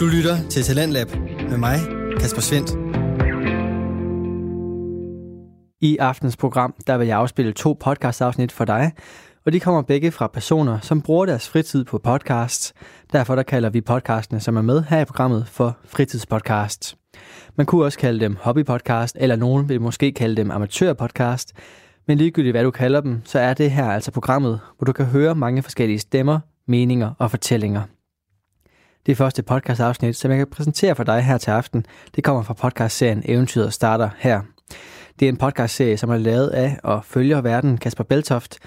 Du lytter til Talentlab med mig, Kasper Svendt. I aftens program, der vil jeg afspille to podcastafsnit for dig, og de kommer begge fra personer, som bruger deres fritid på podcasts. Derfor der kalder vi podcastene, som er med her i programmet, for fritidspodcast. Man kunne også kalde dem hobbypodcast, eller nogen vil måske kalde dem amatørpodcast. Men ligegyldigt hvad du kalder dem, så er det her altså programmet, hvor du kan høre mange forskellige stemmer, meninger og fortællinger. Det første podcastafsnit, som jeg kan præsentere for dig her til aften, det kommer fra podcastserien Eventyret starter her. Det er en podcastserie, som er lavet af og følger verden Kasper Beltoft,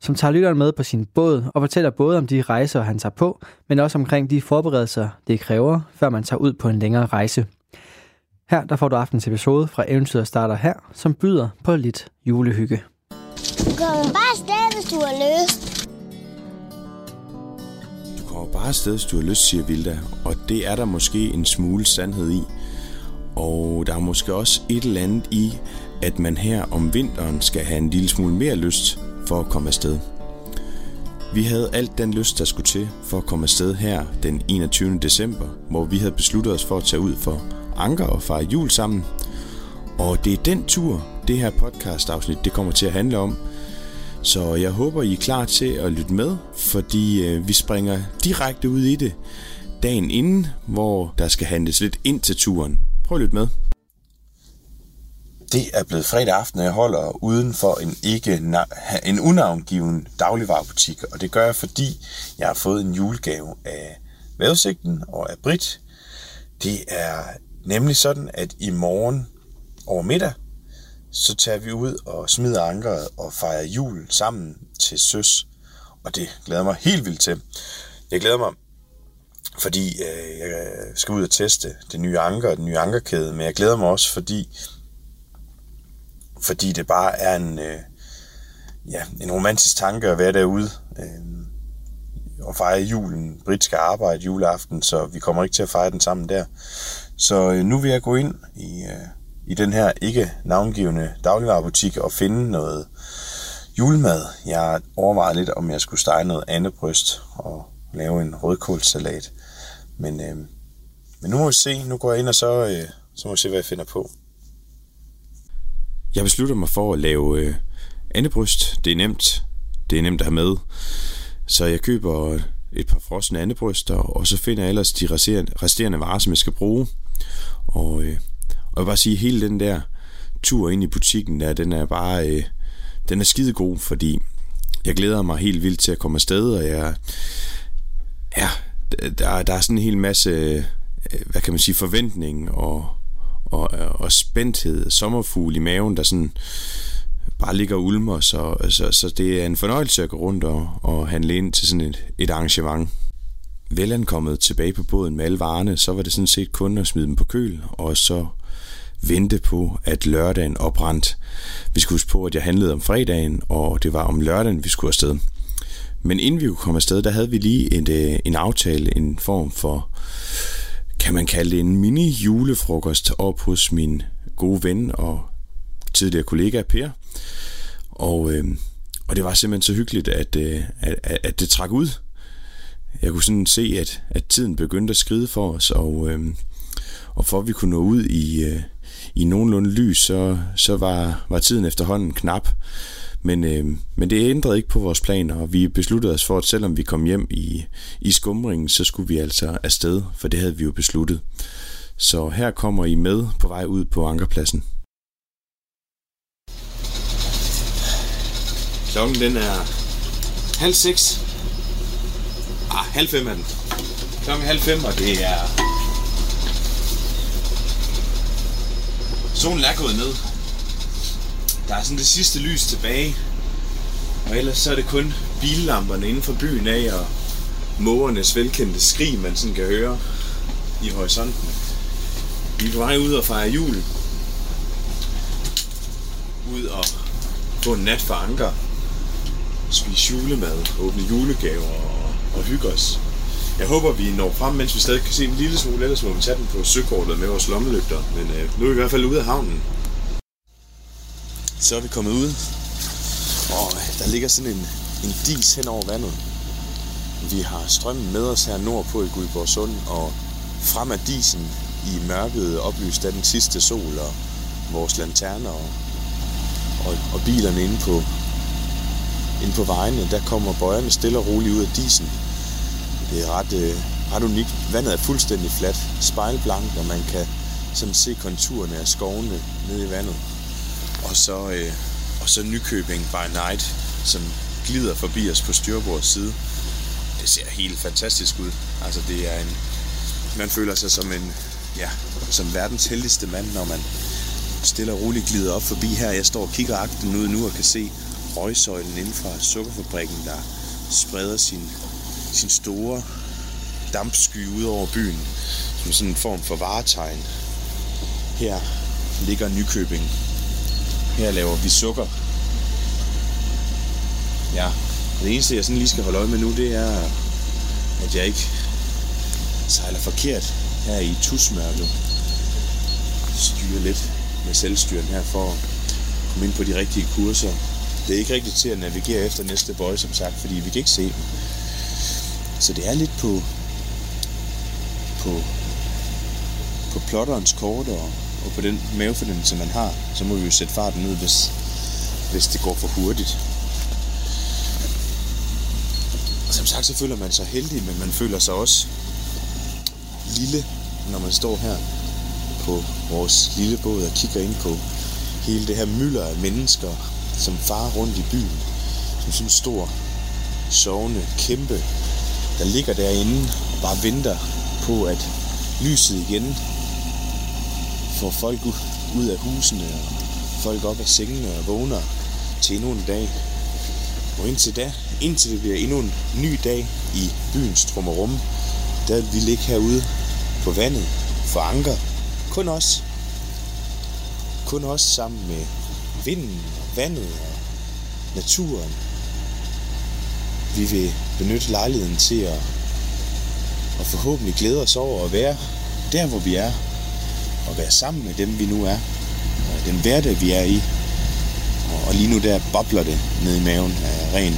som tager lytteren med på sin båd og fortæller både om de rejser, han tager på, men også omkring de forberedelser, det kræver, før man tager ud på en længere rejse. Her der får du aftens episode fra Eventyret starter her, som byder på lidt julehygge. Du kan bare afsted, hvis du har lyst. Kommer bare afsted, hvis du har lyst, siger Vilda, og det er der måske en smule sandhed i. Og der er måske også et eller andet i, at man her om vinteren skal have en lille smule mere lyst for at komme afsted. Vi havde alt den lyst, der skulle til for at komme afsted her den 21. december, hvor vi havde besluttet os for at tage ud for Anker og fejre jul sammen. Og det er den tur, det her podcast-afsnit det kommer til at handle om. Så jeg håber, I er klar til at lytte med, fordi øh, vi springer direkte ud i det dagen inden, hvor der skal handles lidt ind til turen. Prøv at lytte med. Det er blevet fredag aften, og jeg holder uden for en ikke en unavngiven dagligvarerbutik, og det gør jeg, fordi jeg har fået en julegave af Vævesigten og af Brit. Det er nemlig sådan, at i morgen over middag, så tager vi ud og smider ankeret og fejrer jul sammen til søs. Og det glæder mig helt vildt til. Jeg glæder mig, fordi øh, jeg øh, skal ud og teste det nye anker og den nye ankerkæde, men jeg glæder mig også, fordi fordi det bare er en, øh, ja, en romantisk tanke at være derude øh, og fejre julen. Britt skal arbejde juleaften, så vi kommer ikke til at fejre den sammen der. Så øh, nu vil jeg gå ind i, øh, i den her ikke navngivende dagligvarerbutik og finde noget julemad. Jeg overvejede lidt, om jeg skulle stege noget andet bryst og lave en rødkålsalat. Men, øh, men nu må vi se. Nu går jeg ind, og så, øh, så må vi se, hvad jeg finder på. Jeg beslutter mig for at lave øh, andebryst. Det er nemt. Det er nemt at have med. Så jeg køber et par frosne andebryster, og så finder jeg ellers de resterende varer, som jeg skal bruge. Og, øh, og jeg vil bare sige, at hele den der tur ind i butikken, der, den er bare øh, den er skide god, fordi jeg glæder mig helt vildt til at komme afsted, og jeg, ja, der, der er sådan en hel masse, øh, hvad kan man sige, forventning og, og, og spændthed, sommerfugl i maven, der sådan bare ligger og ulmer, så, så, så det er en fornøjelse at gå rundt og, og handle ind til sådan et, et arrangement. Velankommet tilbage på båden med alle varerne, så var det sådan set kun at smide dem på køl, og så vente på, at lørdagen oprandt. Vi skulle huske på, at jeg handlede om fredagen, og det var om lørdagen, vi skulle afsted. Men inden vi kunne komme afsted, der havde vi lige en, øh, en aftale, en form for kan man kalde det en mini julefrokost op hos min gode ven og tidligere kollega Per. Og, øh, og det var simpelthen så hyggeligt, at, øh, at, at det trak ud. Jeg kunne sådan se, at, at tiden begyndte at skride for os, og, øh, og for at vi kunne nå ud i, øh, i nogenlunde lys, så, så var, var tiden efterhånden knap. Men, øh, men det ændrede ikke på vores planer, og vi besluttede os for, at selvom vi kom hjem i, i skumringen, så skulle vi altså afsted, for det havde vi jo besluttet. Så her kommer I med på vej ud på ankerpladsen. Klokken den er halv seks. Ah, halv fem er den. Klokken halv fem, og det er... Solen er gået ned, der er sådan det sidste lys tilbage. Og ellers så er det kun billamperne inden for byen af, og mågernes velkendte skrig, man sådan kan høre i horisonten. Vi er på vej ud og fejre jul. Ud og få en nat for anker. Spise julemad, åbne julegaver og, og hygge os. Jeg håber, vi når frem, mens vi stadig kan se en lille smule, ellers må vi tage den på søkortet med vores lommelygter. Men øh, nu er vi i hvert fald ude af havnen. Så er vi kommet ud, og øh, der ligger sådan en, en dis hen over vandet. Vi har strømmen med os her nordpå i Guldborg Sund, og frem af disen i mørket oplyst af den sidste sol og vores lanterner og, og, og bilerne inde på, inde på vejene, der kommer bøjerne stille og roligt ud af disen. Det er ret, øh, ret unikt. Vandet er fuldstændig fladt, spejlblankt, og man kan sådan se konturerne af skovene nede i vandet. Og så, øh, og så Nykøbing by night, som glider forbi os på styrbords side. Det ser helt fantastisk ud. Altså det er en, man føler sig som en, ja, som verdens heldigste mand, når man stille og roligt glider op forbi her. Jeg står og kigger agten ud nu og kan se røgsøjlen inden fra sukkerfabrikken, der spreder sin, sin store dampsky ud over byen, som sådan en form for varetegn. Her ligger Nykøbing. Her laver vi sukker. Ja, det eneste jeg sådan lige skal holde øje med nu, det er, at jeg ikke sejler forkert her i tusmørket. Styrer lidt med selvstyren her for at komme ind på de rigtige kurser. Det er ikke rigtigt til at navigere efter næste bøje, som sagt, fordi vi kan ikke se dem. Så det er lidt på, på, på plotterens kort og, og på den mavefornemmelse, man har. Så må vi jo sætte farten ned, hvis, hvis det går for hurtigt. Som sagt, så føler man sig heldig, men man føler sig også lille, når man står her på vores lille båd og kigger ind på hele det her mylder af mennesker, som farer rundt i byen. Som sådan en stor, sovende kæmpe, der ligger derinde og bare venter på, at lyset igen får folk ud af husene og folk op af sengene og vågner til endnu en dag. Og indtil da, indtil det bliver endnu en ny dag i byens trummerum, der vil vi ligge herude på vandet for anker. Kun os. Kun os sammen med vinden og vandet og naturen. Vi vil benytte lejligheden til at, at forhåbentlig glæde os over at være der, hvor vi er. Og være sammen med dem, vi nu er. Og den hverdag, vi er i. Og, og lige nu der bobler det ned i maven af ren,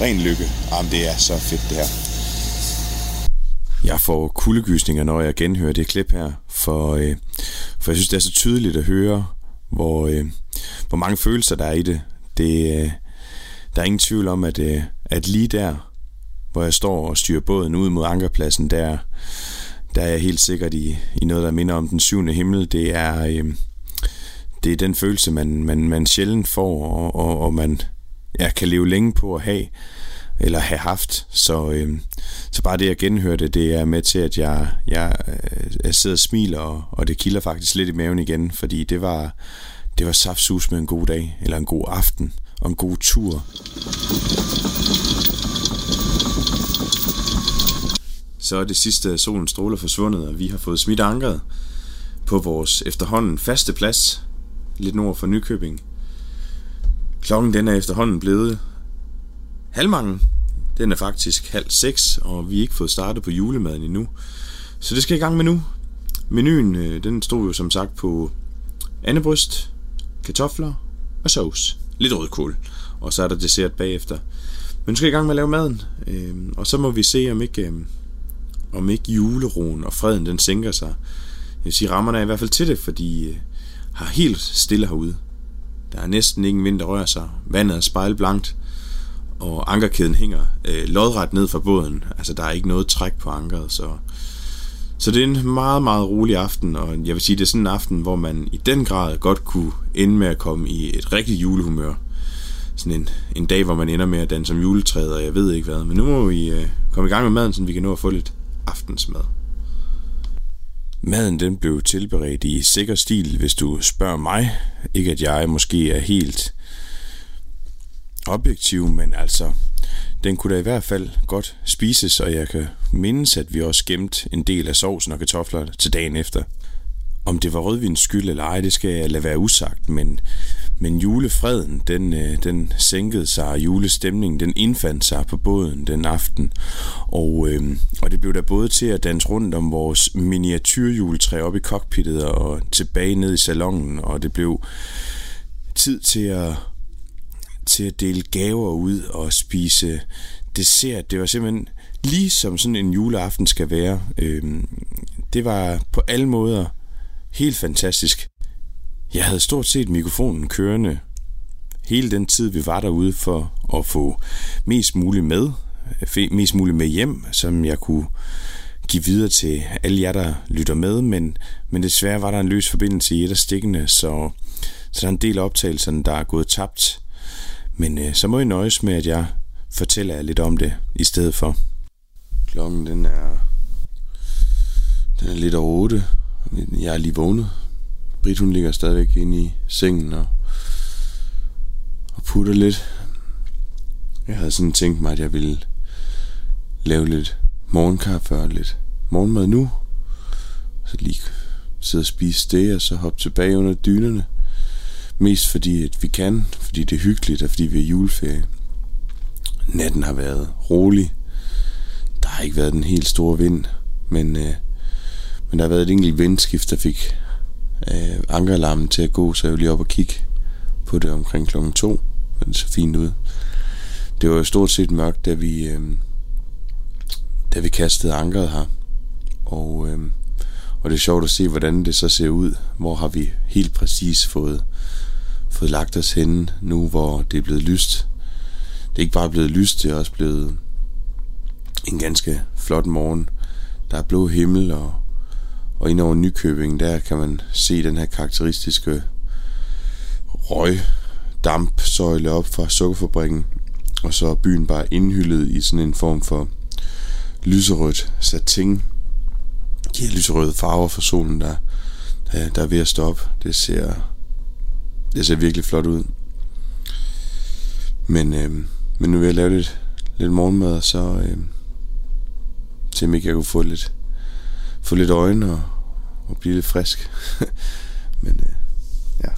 ren lykke. Jamen, det er så fedt det her. Jeg får kuldegysninger, når jeg genhører det klip her, for, øh, for jeg synes, det er så tydeligt at høre, hvor, øh, hvor mange følelser der er i det. det øh, der er ingen tvivl om, at, øh, at lige der, hvor jeg står og styrer båden ud mod ankerpladsen, der, der er jeg helt sikkert i, i noget, der minder om den syvende himmel. Det er, øh, det er den følelse, man, man, man sjældent får, og, og, og man ja, kan leve længe på at have eller have haft. Så, øh, så bare det at genhøre det, det er med til, at jeg, jeg, øh, jeg sidder og smiler, og, og det kilder faktisk lidt i maven igen, fordi det var, det var saftsus med en god dag, eller en god aften, og en god tur. Så er det sidste solens stråler forsvundet, og vi har fået smidt ankeret på vores efterhånden faste plads, lidt nord for Nykøbing. Klokken den er efterhånden blevet halvmangen. Den er faktisk halv seks, og vi har ikke fået startet på julemaden endnu. Så det skal i gang med nu. Menuen, øh, den stod jo som sagt på andebryst, kartofler og sovs. Lidt rødkål. Og så er der dessert bagefter. Men nu skal i gang med at lave maden. Øh, og så må vi se, om ikke, øh, om ikke juleroen og freden den sænker sig. Jeg vil sige, rammerne er i hvert fald til det, fordi øh, har helt stille herude. Der er næsten ingen vind, der rører sig. Vandet er spejlblankt og ankerkæden hænger øh, lodret ned fra båden. Altså, der er ikke noget træk på ankeret, så... Så det er en meget, meget rolig aften, og jeg vil sige, det er sådan en aften, hvor man i den grad godt kunne ende med at komme i et rigtigt julehumør. Sådan en, en dag, hvor man ender med at danse som juletræet, og jeg ved ikke hvad. Men nu må vi øh, komme i gang med maden, så vi kan nå at få lidt aftensmad. Maden den blev tilberedt i sikker stil, hvis du spørger mig. Ikke at jeg måske er helt objektiv, men altså, den kunne da i hvert fald godt spises, og jeg kan mindes, at vi også gemte en del af sovsen og kartofler til dagen efter. Om det var rødvins skyld eller ej, det skal jeg lade være usagt, men, men julefreden, den, øh, den sænkede sig, og julestemningen, den indfandt sig på båden den aften. Og, øh, og det blev der både til at danse rundt om vores miniatyrjuletræ op i cockpittet og tilbage ned i salongen, og det blev tid til at til at dele gaver ud og spise dessert. Det var simpelthen lige som sådan en juleaften skal være. Øh, det var på alle måder helt fantastisk. Jeg havde stort set mikrofonen kørende hele den tid, vi var derude for at få mest muligt med, mest muligt med hjem, som jeg kunne give videre til alle jer, der lytter med, men, men desværre var der en løs forbindelse i et af stikkene, så, så der er en del af optagelserne, der er gået tabt. Men øh, så må I nøjes med, at jeg fortæller jer lidt om det i stedet for. Klokken den er, den er lidt over 8. Jeg er lige vågnet. Brit hun ligger stadigvæk inde i sengen og, og putter lidt. Jeg havde sådan tænkt mig, at jeg ville lave lidt morgenkaffe og lidt morgenmad nu. Så lige sidde og spise det, og så hoppe tilbage under dynerne. Mest fordi, at vi kan, fordi det er hyggeligt, og fordi vi er juleferie. Natten har været rolig. Der har ikke været den helt store vind, men, øh, men der har været et enkelt vindskift, der fik øh, ankeralarmen til at gå, så jeg lige op og kigge på det omkring klokken to. Men det så fint ud. Det var jo stort set mørkt, da vi, øh, da vi kastede ankeret her. Og, øh, og det er sjovt at se, hvordan det så ser ud. Hvor har vi helt præcis fået, fået lagt os henne nu, hvor det er blevet lyst. Det er ikke bare blevet lyst, det er også blevet en ganske flot morgen. Der er blå himmel, og, og ind over Nykøbing, der kan man se den her karakteristiske røg dampsøjle op fra sukkerfabrikken, og så er byen bare indhyllet i sådan en form for lyserødt satin. De her lyserøde farver for solen, der, der, der er ved at stoppe. Det ser, det ser virkelig flot ud. Men, øh, men nu vil jeg lave lidt, lidt morgenmad, og så øh, se om ikke jeg kunne få lidt, få lidt øjne og, og blive lidt frisk. men øh, ja.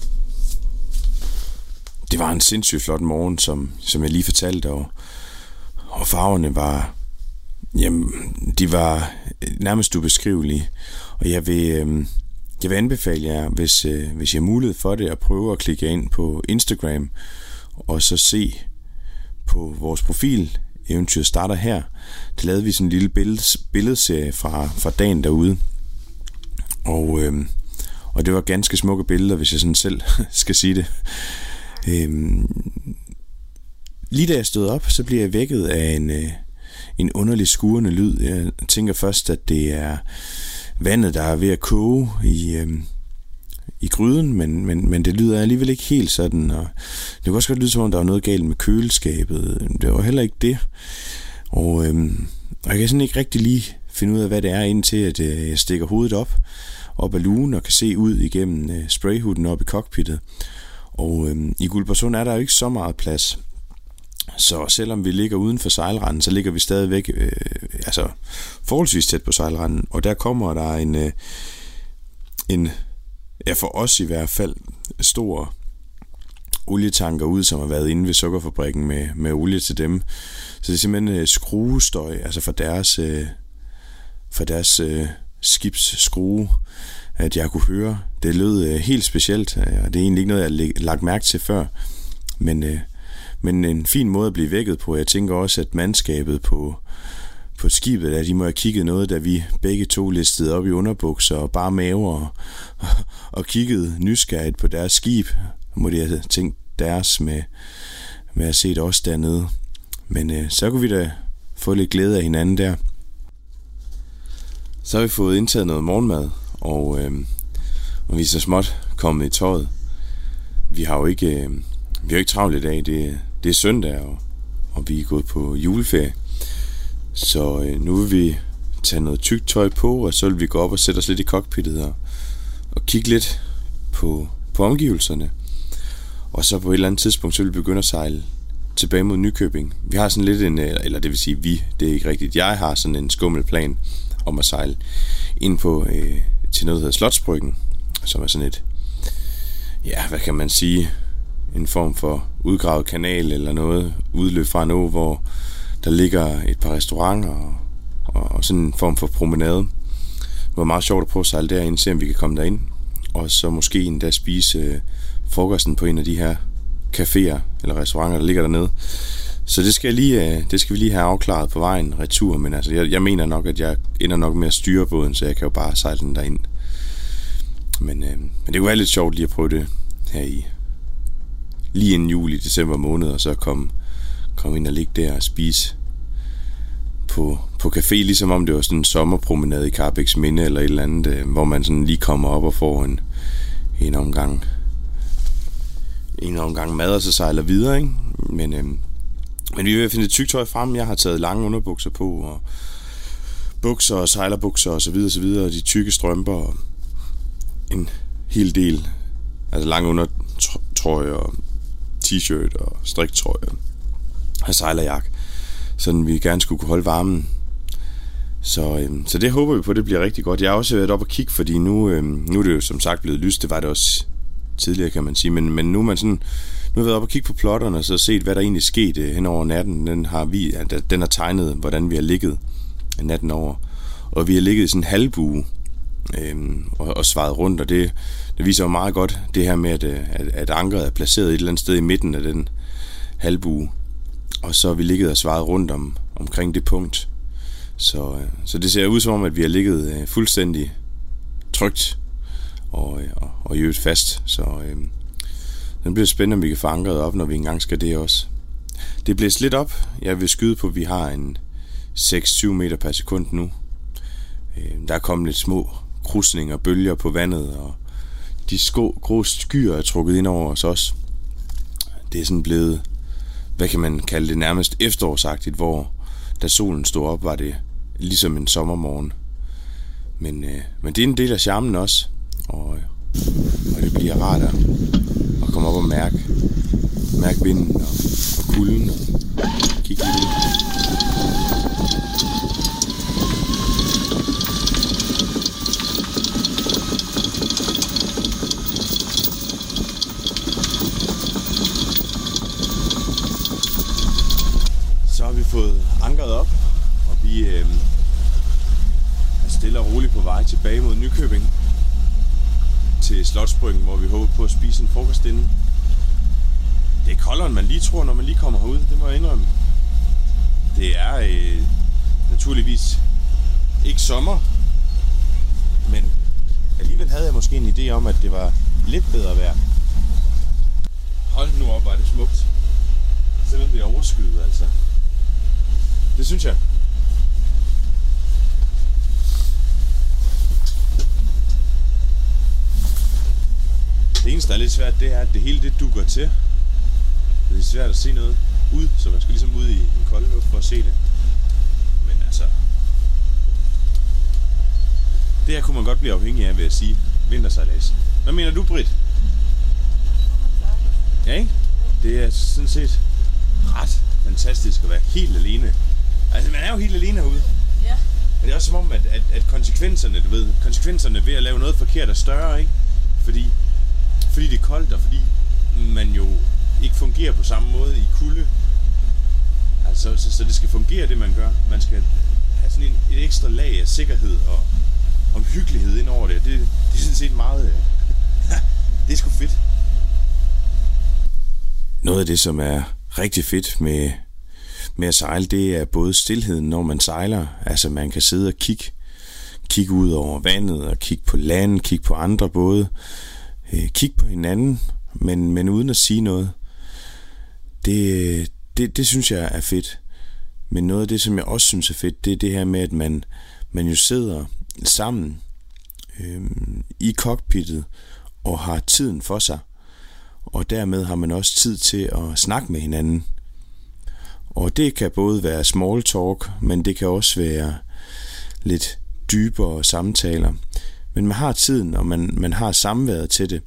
Det var en sindssygt flot morgen, som, som jeg lige fortalte, og, og farverne var, Jamen, de var nærmest ubeskrivelige, og jeg vil, øh, jeg vil anbefale jer, hvis, øh, hvis I har mulighed for det, at prøve at klikke ind på Instagram, og så se på vores profil, Eventyr starter her. Det lavede vi sådan en lille billeds, billedserie fra, fra dagen derude, og, øh, og det var ganske smukke billeder, hvis jeg sådan selv skal sige det. Øh, lige da jeg stod op, så bliver jeg vækket af en... Øh, en underlig skurende lyd. Jeg tænker først, at det er vandet, der er ved at koge i, øh, i gryden, men, men, men det lyder alligevel ikke helt sådan. Og det kunne også godt lyde, som om der var noget galt med køleskabet. Det var heller ikke det. Og, øh, og jeg kan sådan ikke rigtig lige finde ud af, hvad det er, indtil at øh, jeg stikker hovedet op, op ad lugen og kan se ud igennem øh, sprayhuden op i cockpittet. Og øh, i Guldborgsund er der jo ikke så meget plads. Så selvom vi ligger uden for sejlranden, så ligger vi stadigvæk øh, altså forholdsvis tæt på sejlranden, og der kommer der en, øh, en ja for os i hvert fald, stor olietanker ud, som har været inde ved sukkerfabrikken med, med olie til dem. Så det er simpelthen øh, skruestøj, altså for deres, øh, for deres øh, skibsskrue, at jeg kunne høre. Det lød øh, helt specielt, og det er egentlig ikke noget, jeg har lagt mærke til før, men øh, men en fin måde at blive vækket på. Jeg tænker også, at mandskabet på, på skibet, at de må have kigget noget, da vi begge to listede op i underbukser og bare maver og, og kiggede nysgerrigt på deres skib. Må de have tænkt deres med, med at se det også dernede. Men øh, så kunne vi da få lidt glæde af hinanden der. Så har vi fået indtaget noget morgenmad, og, øh, og vi er så småt kommet i tøjet. Vi har jo ikke, øh, vi har ikke travlt i dag. Det, det er søndag, og, og vi er gået på juleferie. Så øh, nu vil vi tage noget tykt tøj på, og så vil vi gå op og sætte os lidt i cockpittet og, og kigge lidt på, på omgivelserne. Og så på et eller andet tidspunkt, så vil vi begynde at sejle tilbage mod Nykøbing. Vi har sådan lidt en, eller det vil sige vi, det er ikke rigtigt. Jeg har sådan en skummel plan om at sejle ind på øh, til noget, der hedder Slotsbryggen, som er sådan et, ja, hvad kan man sige, en form for udgravet kanal eller noget, udløb fra en å, hvor der ligger et par restauranter og, og, og sådan en form for promenade. Det var meget sjovt at prøve at sejle derind, se om vi kan komme derind. Og så måske endda spise øh, frokosten på en af de her caféer eller restauranter, der ligger dernede så det skal, lige, øh, det skal vi lige have afklaret på vejen retur, men altså, jeg, jeg mener nok, at jeg ender nok med at styre båden, så jeg kan jo bare sejle den derind. Men, øh, men det kunne være lidt sjovt lige at prøve det her i lige inden jul i december måned, og så komme kom ind og ligge der og spise på, på café, ligesom om det var sådan en sommerpromenade i Carbex Minde eller et eller andet, øh, hvor man sådan lige kommer op og får en, en omgang en omgang mad, og så sejler videre, ikke? Men, øh, men vi vil finde tøj frem. Jeg har taget lange underbukser på, og bukser og sejlerbukser og så videre, så videre, og de tykke strømper og en hel del, altså lange undertrøjer og t-shirt og striktrøjer og sejlerjakke, sådan vi gerne skulle kunne holde varmen. Så, øhm, så det håber vi på, det bliver rigtig godt. Jeg har også været op og kigge, fordi nu, øhm, nu er det jo som sagt blevet lyst. Det var det også tidligere, kan man sige. Men, men nu er man sådan, nu har jeg været op og kigge på plotterne, og så set, hvad der egentlig skete øh, hen over natten. Den har, vi, den har tegnet, hvordan vi har ligget øh, natten over. Og vi har ligget i sådan en halvbue øhm, og, og svaret rundt, og det, det viser jo meget godt det her med, at, øh, at, at ankeret er placeret et eller andet sted i midten af den halvbue. Og så har vi ligget og svaret rundt om, omkring det punkt. Så, øh, så det ser ud som om, at vi har ligget øh, fuldstændig trygt og, og, og i øvrigt fast. Så øh, den bliver spændende, om vi kan få ankeret op, når vi engang skal det også. Det bliver lidt op. Jeg vil skyde på, at vi har en 6-7 meter per sekund nu. Øh, der er kommet lidt små krusninger og bølger på vandet, og de sko, grå skyer er trukket ind over os også. Det er sådan blevet, hvad kan man kalde det, nærmest efterårsagtigt, hvor da solen stod op, var det ligesom en sommermorgen. Men, øh, men det er en del af charmen også, og, øh, og det bliver rart at, at komme op og mærke, mærke vinden og, og kulden og kigge lidt ud. fået ankeret op, og vi øh, er stille og roligt på vej tilbage mod Nykøbing til Slotsbryggen, hvor vi håber på at spise en frokost inden. Det er koldere, end man lige tror, når man lige kommer herud. Det må jeg indrømme. Det er øh, naturligvis ikke sommer, men alligevel havde jeg måske en idé om, at det var lidt bedre vejr. Hold nu op, var det smukt. Selvom det er overskyet, altså. Det synes jeg. Det eneste, der er lidt svært, det er, at det hele det dukker til. Det er svært at se noget ud, så man skal ligesom ud i den kolde luft for at se det. Men altså... Det her kunne man godt blive afhængig af, vil jeg sige. Vintersejlads. Hvad mener du, Britt? Ja, ikke? Det er sådan set ret fantastisk at være helt alene Altså, man er jo helt alene herude. Ja. Men det er også som om, at, at, at konsekvenserne, du ved, konsekvenserne ved at lave noget forkert er større, ikke? Fordi, fordi det er koldt, og fordi man jo ikke fungerer på samme måde i kulde. Altså, så, så det skal fungere, det man gør. Man skal have sådan en, et ekstra lag af sikkerhed og omhyggelighed ind over det. Det, det er sådan set meget... Øh, det er sgu fedt. Noget af det, som er rigtig fedt med med at sejle, det er både stillheden, når man sejler. Altså man kan sidde og kigge, kigge ud over vandet og kigge på land, kigge på andre både, øh, kigge på hinanden, men, men uden at sige noget. Det, det, det synes jeg er fedt. Men noget af det, som jeg også synes er fedt, det er det her med, at man, man jo sidder sammen øh, i cockpittet og har tiden for sig. Og dermed har man også tid til at snakke med hinanden. Og det kan både være small talk, men det kan også være lidt dybere samtaler. Men man har tiden, og man, man har samværet til det.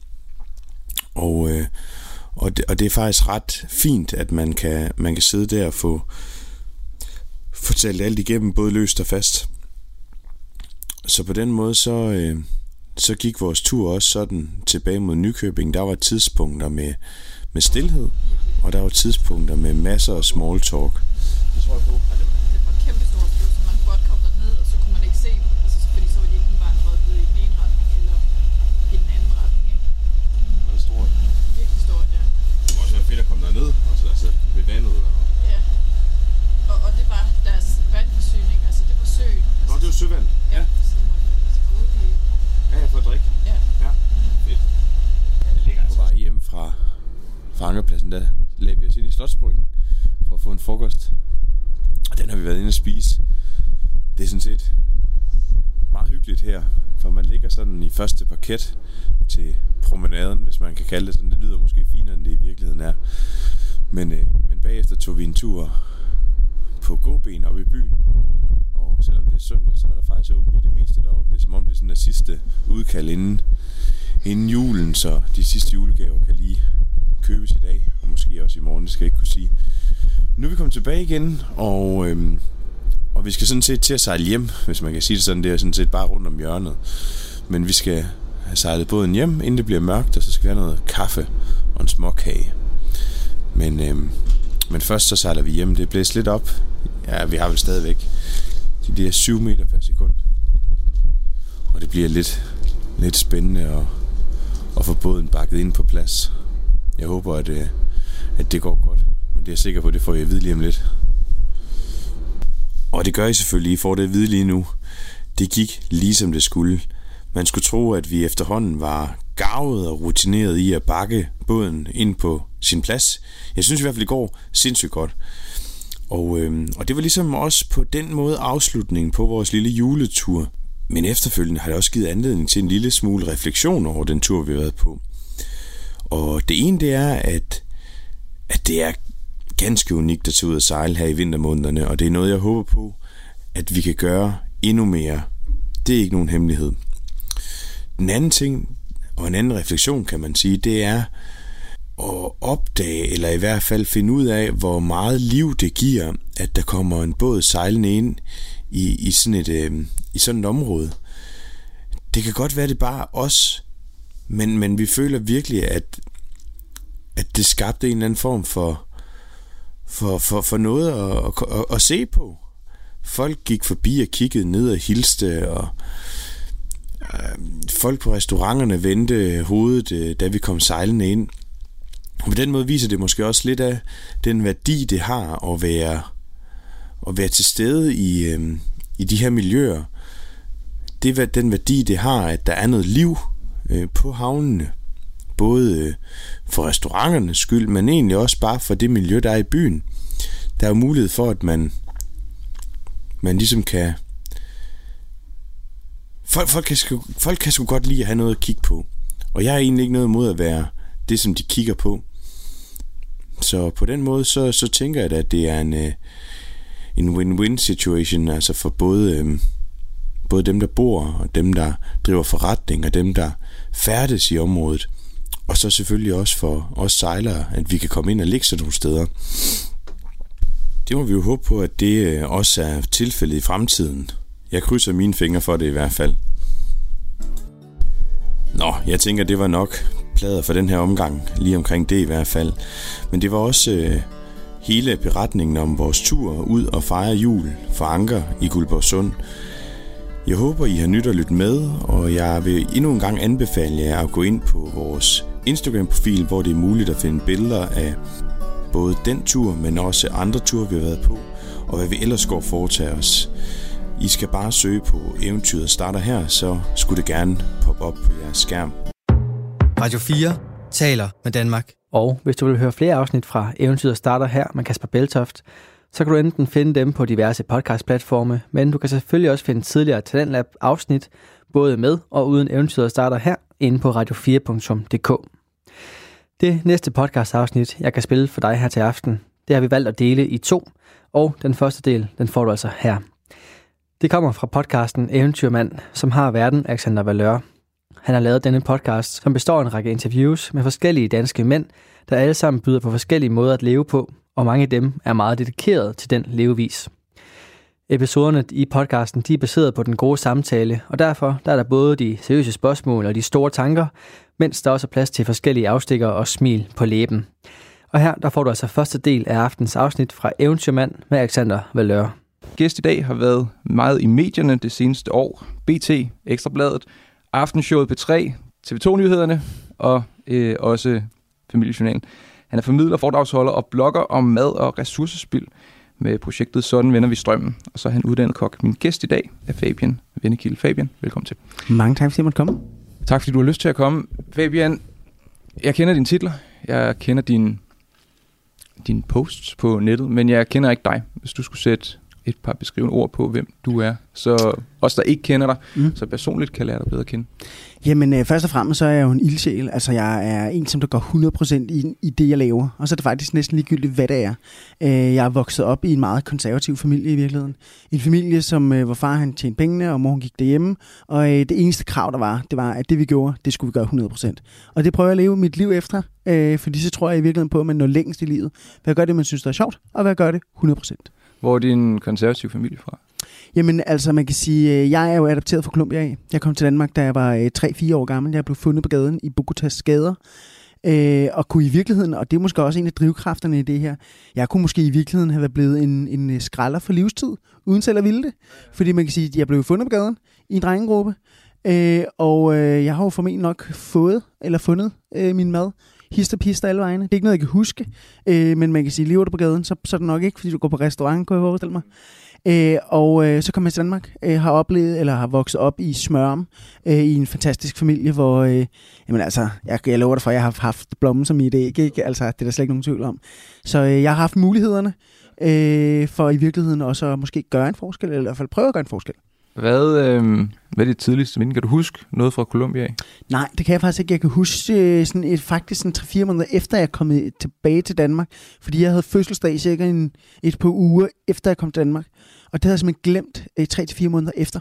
Og, øh, og, det, og det er faktisk ret fint, at man kan, man kan sidde der og få fortalt alt igennem, både løst og fast. Så på den måde, så, øh, så gik vores tur også sådan tilbage mod Nykøbing. Der var tidspunkter med, med stillhed, og der var tidspunkter med masser af small talk. Det tror jeg på. Og det var, det var kæmpe stort fly, så man kunne godt komme derned, og så kunne man ikke se dem. Altså, fordi så var de enten bare røget i den ene retning, eller i den anden retning. Ikke? Det var stort. Virkelig stort, ja. Det må også være fedt at komme derned, og så altså ved vandet. Og... Ja, søvand? Ja. Så du må altså gå ud i... Ja, jeg får drik. Ja. Ja, fedt. Jeg ligger på vej hjem fra, fra ankerpladsen, der lagde vi os ind i Slotsbryggen for at få en frokost. Og den har vi været inde og spise. Det er sådan set meget hyggeligt her, for man ligger sådan i første parket til promenaden, hvis man kan kalde det sådan. Det lyder måske finere, end det i virkeligheden er. Men, øh, men bagefter tog vi en tur på gåben op i byen. Og selvom det er søndag, så er der faktisk åbent i det meste deroppe. Det er som om det er sådan der sidste udkald inden, inden julen, så de sidste julegaver kan lige købes i dag, og måske også i morgen, det skal jeg ikke kunne sige. Nu er vi kommet tilbage igen, og, øhm, og vi skal sådan set til at sejle hjem, hvis man kan sige det sådan. Det er sådan set bare rundt om hjørnet. Men vi skal have sejlet båden hjem, inden det bliver mørkt, og så skal vi have noget kaffe og en småkage. Men, øhm, men først så sejler vi hjem. Det blæser lidt op. Ja, vi har vel stadigvæk de der 7 meter per sekund. Og det bliver lidt, lidt spændende at, at få båden bakket ind på plads. Jeg håber, at, øh, at det går godt. Men det er jeg sikker på, det får jeg at vide lige om lidt. Og det gør I selvfølgelig. I får det at vide lige nu. Det gik lige som det skulle. Man skulle tro, at vi efterhånden var gavet og rutineret i at bakke båden ind på sin plads. Jeg synes i hvert fald, det går sindssygt godt. Og, øh, og det var ligesom også på den måde afslutningen på vores lille juletur. Men efterfølgende har det også givet anledning til en lille smule refleksion over den tur, vi har været på. Og det ene det er, at, at det er ganske unikt at tage ud og sejle her i vintermånederne, og det er noget, jeg håber på, at vi kan gøre endnu mere. Det er ikke nogen hemmelighed. Den anden ting, og en anden refleksion kan man sige, det er at opdage, eller i hvert fald finde ud af, hvor meget liv det giver, at der kommer en båd sejlende ind i, i, sådan, et, øh, i sådan et område. Det kan godt være, det bare os, men, men vi føler virkelig, at, at det skabte en eller anden form for, for, for, for noget at, at, at, at se på. Folk gik forbi og kiggede ned og hilste, og øh, folk på restauranterne vendte hovedet, øh, da vi kom sejlende ind. Og på den måde viser det måske også lidt af den værdi, det har at være, at være til stede i, øh, i de her miljøer. Det er den værdi, det har, at der er noget liv øh, på havnene. Både øh, for restauranternes skyld, men egentlig også bare for det miljø, der er i byen. Der er jo mulighed for, at man, man ligesom kan... Folk, folk, kan, sgu- folk kan sgu godt lide at have noget at kigge på. Og jeg har egentlig ikke noget imod at være det, som de kigger på. Så på den måde, så, så tænker jeg da, at det er en, øh, en win-win situation, altså for både, øh, både dem, der bor, og dem, der driver forretning, og dem, der færdes i området. Og så selvfølgelig også for os sejlere, at vi kan komme ind og ligge sådan nogle steder. Det må vi jo håbe på, at det øh, også er tilfældet i fremtiden. Jeg krydser mine fingre for det i hvert fald. Nå, jeg tænker, det var nok plader for den her omgang, lige omkring det i hvert fald. Men det var også øh, hele beretningen om vores tur ud og fejre jul for Anker i Guldborgsund. Jeg håber, I har nyt at lytte med, og jeg vil endnu en gang anbefale jer at gå ind på vores Instagram-profil, hvor det er muligt at finde billeder af både den tur, men også andre ture, vi har været på, og hvad vi ellers går foretage os. I skal bare søge på eventyret starter her, så skulle det gerne poppe op på jeres skærm. Radio 4 taler med Danmark. Og hvis du vil høre flere afsnit fra Eventyret starter her med Kasper Beltoft, så kan du enten finde dem på diverse podcastplatforme, men du kan selvfølgelig også finde tidligere Talentlab afsnit, både med og uden Eventyret starter her, inde på radio4.dk. Det næste podcastafsnit, jeg kan spille for dig her til aften, det har vi valgt at dele i to, og den første del, den får du altså her. Det kommer fra podcasten Eventyrmand, som har verden Alexander Valør. Han har lavet denne podcast, som består af en række interviews med forskellige danske mænd, der alle sammen byder på forskellige måder at leve på, og mange af dem er meget dedikeret til den levevis. Episoderne i podcasten de er baseret på den gode samtale, og derfor der er der både de seriøse spørgsmål og de store tanker, mens der også er plads til forskellige afstikker og smil på læben. Og her der får du altså første del af aftens afsnit fra Eventyrmand med Alexander Valør. Gæst i dag har været meget i medierne det seneste år. BT, Ekstrabladet, Aftenshowet P3, TV2-nyhederne og øh, også Familiejournalen. Han er formidler, foredragsholder og blogger om mad og ressourcespild. med projektet Sådan vender vi strømmen. Og så er han uddannet kok. Min gæst i dag er Fabian Vennekilde. Fabian, velkommen til. Mange tak, fordi jeg måtte komme. Tak fordi du har lyst til at komme. Fabian, jeg kender dine titler. Jeg kender dine din posts på nettet, men jeg kender ikke dig. Hvis du skulle sætte et par beskrivende ord på, hvem du er, så os, der ikke kender dig, mm. så personligt kan lære dig bedre at kende. Jamen, øh, først og fremmest så er jeg jo en ildsjæl. Altså, jeg er en, som der går 100% i, i det, jeg laver. Og så er det faktisk næsten ligegyldigt, hvad det er. Øh, jeg er vokset op i en meget konservativ familie i virkeligheden. En familie, som, øh, hvor far han tjente pengene, og mor hun gik derhjemme. Og øh, det eneste krav, der var, det var, at det vi gjorde, det skulle vi gøre 100%. Og det prøver jeg at leve mit liv efter. Øh, fordi så tror jeg i virkeligheden på, at man når længst i livet. Hvad gør det, man synes, der er sjovt, og hvad gør det 100%. Hvor er din konservative familie fra? Jamen altså, man kan sige, øh, jeg er jo adopteret fra Colombia af. Jeg kom til Danmark, da jeg var øh, 3-4 år gammel. Jeg blev fundet på gaden i Bogotas gader. Øh, og kunne i virkeligheden, og det er måske også en af drivkræfterne i det her, jeg kunne måske i virkeligheden have været blevet en, en øh, skralder for livstid, uden selv at ville det. Fordi man kan sige, at jeg blev fundet på gaden i en drengegruppe, øh, og øh, jeg har jo formentlig nok fået, eller fundet øh, min mad hister pister alle vegne. Det er ikke noget, jeg kan huske, øh, men man kan sige, lever du på gaden, så, så er det nok ikke, fordi du går på restaurant, kunne jeg forestille mig. Øh, og øh, så kom jeg til Danmark, øh, har oplevet, eller har vokset op i Smørum, øh, i en fantastisk familie, hvor, øh, jamen altså, jeg, jeg lover dig for, at jeg har haft blommen som idé, det ikke? Altså, det er der slet ikke nogen tvivl om. Så øh, jeg har haft mulighederne, øh, for i virkeligheden også at måske gøre en forskel, eller i hvert fald prøve at gøre en forskel. Hvad, øh, hvad er det tidligste minde? Kan du huske noget fra Colombia? Nej, det kan jeg faktisk ikke. Jeg kan huske øh, sådan et, faktisk sådan 3-4 måneder efter, jeg kom tilbage til Danmark. Fordi jeg havde fødselsdag cirka en, et par uger efter, jeg kom til Danmark. Og det havde jeg simpelthen glemt øh, 3-4 måneder efter.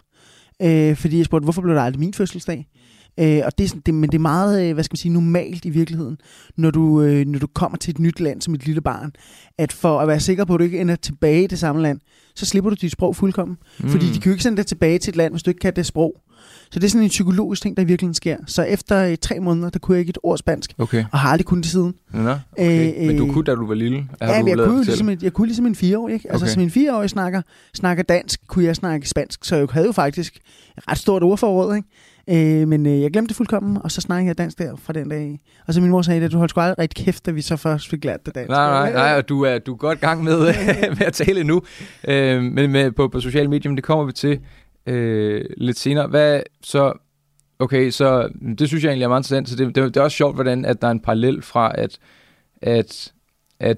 Øh, fordi jeg spurgte, hvorfor blev det aldrig min fødselsdag? Øh, og det er, sådan, det, men det er meget, øh, hvad skal man sige, normalt i virkeligheden, når du, øh, når du kommer til et nyt land som et lille barn, at for at være sikker på, at du ikke ender tilbage i det samme land, så slipper du dit sprog fuldkommen. Mm. Fordi de kan jo ikke sende dig tilbage til et land, hvis du ikke kan det sprog. Så det er sådan en psykologisk ting, der virkelig sker. Så efter øh, tre måneder, der kunne jeg ikke et ord spansk, okay. og har aldrig kunnet det siden. Nå, okay. øh, men du kunne, da du var lille? Ja, jeg, kunne ligesom et, jeg kunne ligesom en fireårig. Ikke? Altså, okay. som en fireårig snakker, snakker dansk, kunne jeg snakke spansk. Så jeg havde jo faktisk et ret stort ordforråd. Ikke? Øh, men øh, jeg glemte det fuldkommen, og så snakkede jeg dansk der fra den dag. Og så min mor sagde, at du holdt sgu aldrig rigtig kæft, da vi så først fik lært det dansk. Nej, nej, nej, og du er, du er godt gang med, med at tale nu. Øh, men med, på, på sociale medier, det kommer vi til øh, lidt senere. Hvad så... Okay, så det synes jeg egentlig er meget interessant. Så det, det, det er også sjovt, hvordan at der er en parallel fra, at, at, at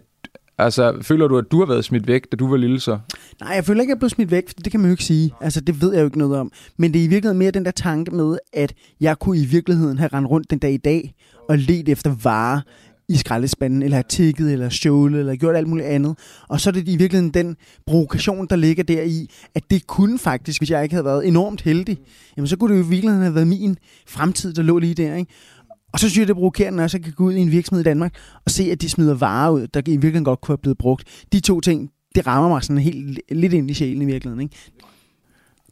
Altså, føler du, at du har været smidt væk, da du var lille så? Nej, jeg føler ikke, at jeg er blevet smidt væk, for det kan man jo ikke sige. Altså, det ved jeg jo ikke noget om. Men det er i virkeligheden mere den der tanke med, at jeg kunne i virkeligheden have rendt rundt den dag i dag og let efter varer i skraldespanden, eller tigget, eller stjålet, eller gjort alt muligt andet. Og så er det i virkeligheden den provokation, der ligger der i, at det kunne faktisk, hvis jeg ikke havde været enormt heldig, jamen så kunne det jo i virkeligheden have været min fremtid, der lå lige der. Ikke? Og så synes jeg, det er provokerende også at kan gå ud i en virksomhed i Danmark og se, at de smider varer ud, der i virkeligheden godt kunne have blevet brugt. De to ting, det rammer mig sådan helt lidt ind i sjælen i virkeligheden. Ikke?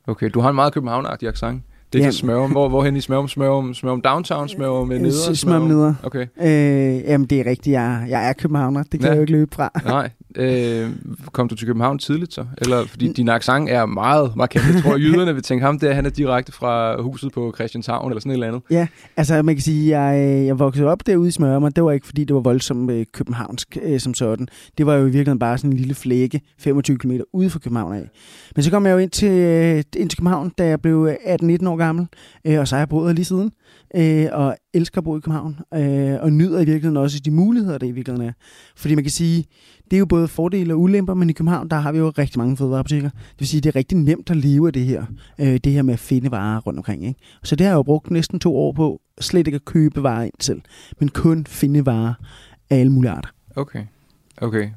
Okay, du har en meget københavneragtig accent. Det er ja. Smørum. Hvor, hvorhen i Smørum? Smørum, Smørum Downtown? Smørum med neder? Smørum neder. Okay. Øh, jamen, det er rigtigt. Jeg, jeg er københavner. Det kan ja. jeg jo ikke løbe fra. Nej. Øh, kom du til København tidligt så? Eller fordi din accent er meget markant. Jeg tror, jyderne vil tænke ham der, han er direkte fra huset på Christianshavn eller sådan et eller andet. Ja, altså man kan sige, jeg, jeg voksede op derude i Smørum, og det var ikke fordi, det var voldsomt øh, københavnsk øh, som sådan. Det var jo i virkeligheden bare sådan en lille flække, 25 km ude fra København af. Men så kom jeg jo ind til, øh, ind til København, da jeg blev 18-19 år gammel, øh, og så har jeg boet lige siden øh, og elsker at bo i København, øh, og nyder i virkeligheden også de muligheder, der i virkeligheden er. Fordi man kan sige, det er jo både fordele og ulemper, men i København, der har vi jo rigtig mange fødevarebutikker. Det vil sige, det er rigtig nemt at leve af det her, øh, det her med at finde varer rundt omkring. Ikke? Så det har jeg jo brugt næsten to år på, slet ikke at købe varer ind selv, men kun finde varer af alle mulige arter. Okay, okay,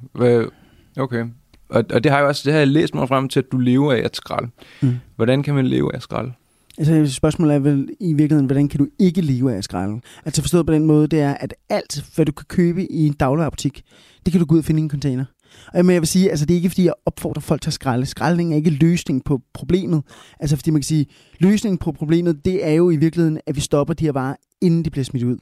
okay. Og, og det har jeg også det har jeg læst mig frem til, at du lever af at skralde. Mm. Hvordan kan man leve af at skralde? Altså spørgsmålet er vel i virkeligheden, hvordan kan du ikke leve af at? Altså forstået på den måde, det er, at alt, hvad du kan købe i en dagligvarebutik, det kan du gå ud og finde i en container. Og men jeg vil sige, altså det er ikke fordi, jeg opfordrer folk til at skralde. Skraldning er ikke løsning på problemet. Altså fordi man kan sige, løsningen på problemet, det er jo i virkeligheden, at vi stopper de her varer, inden de bliver smidt ud.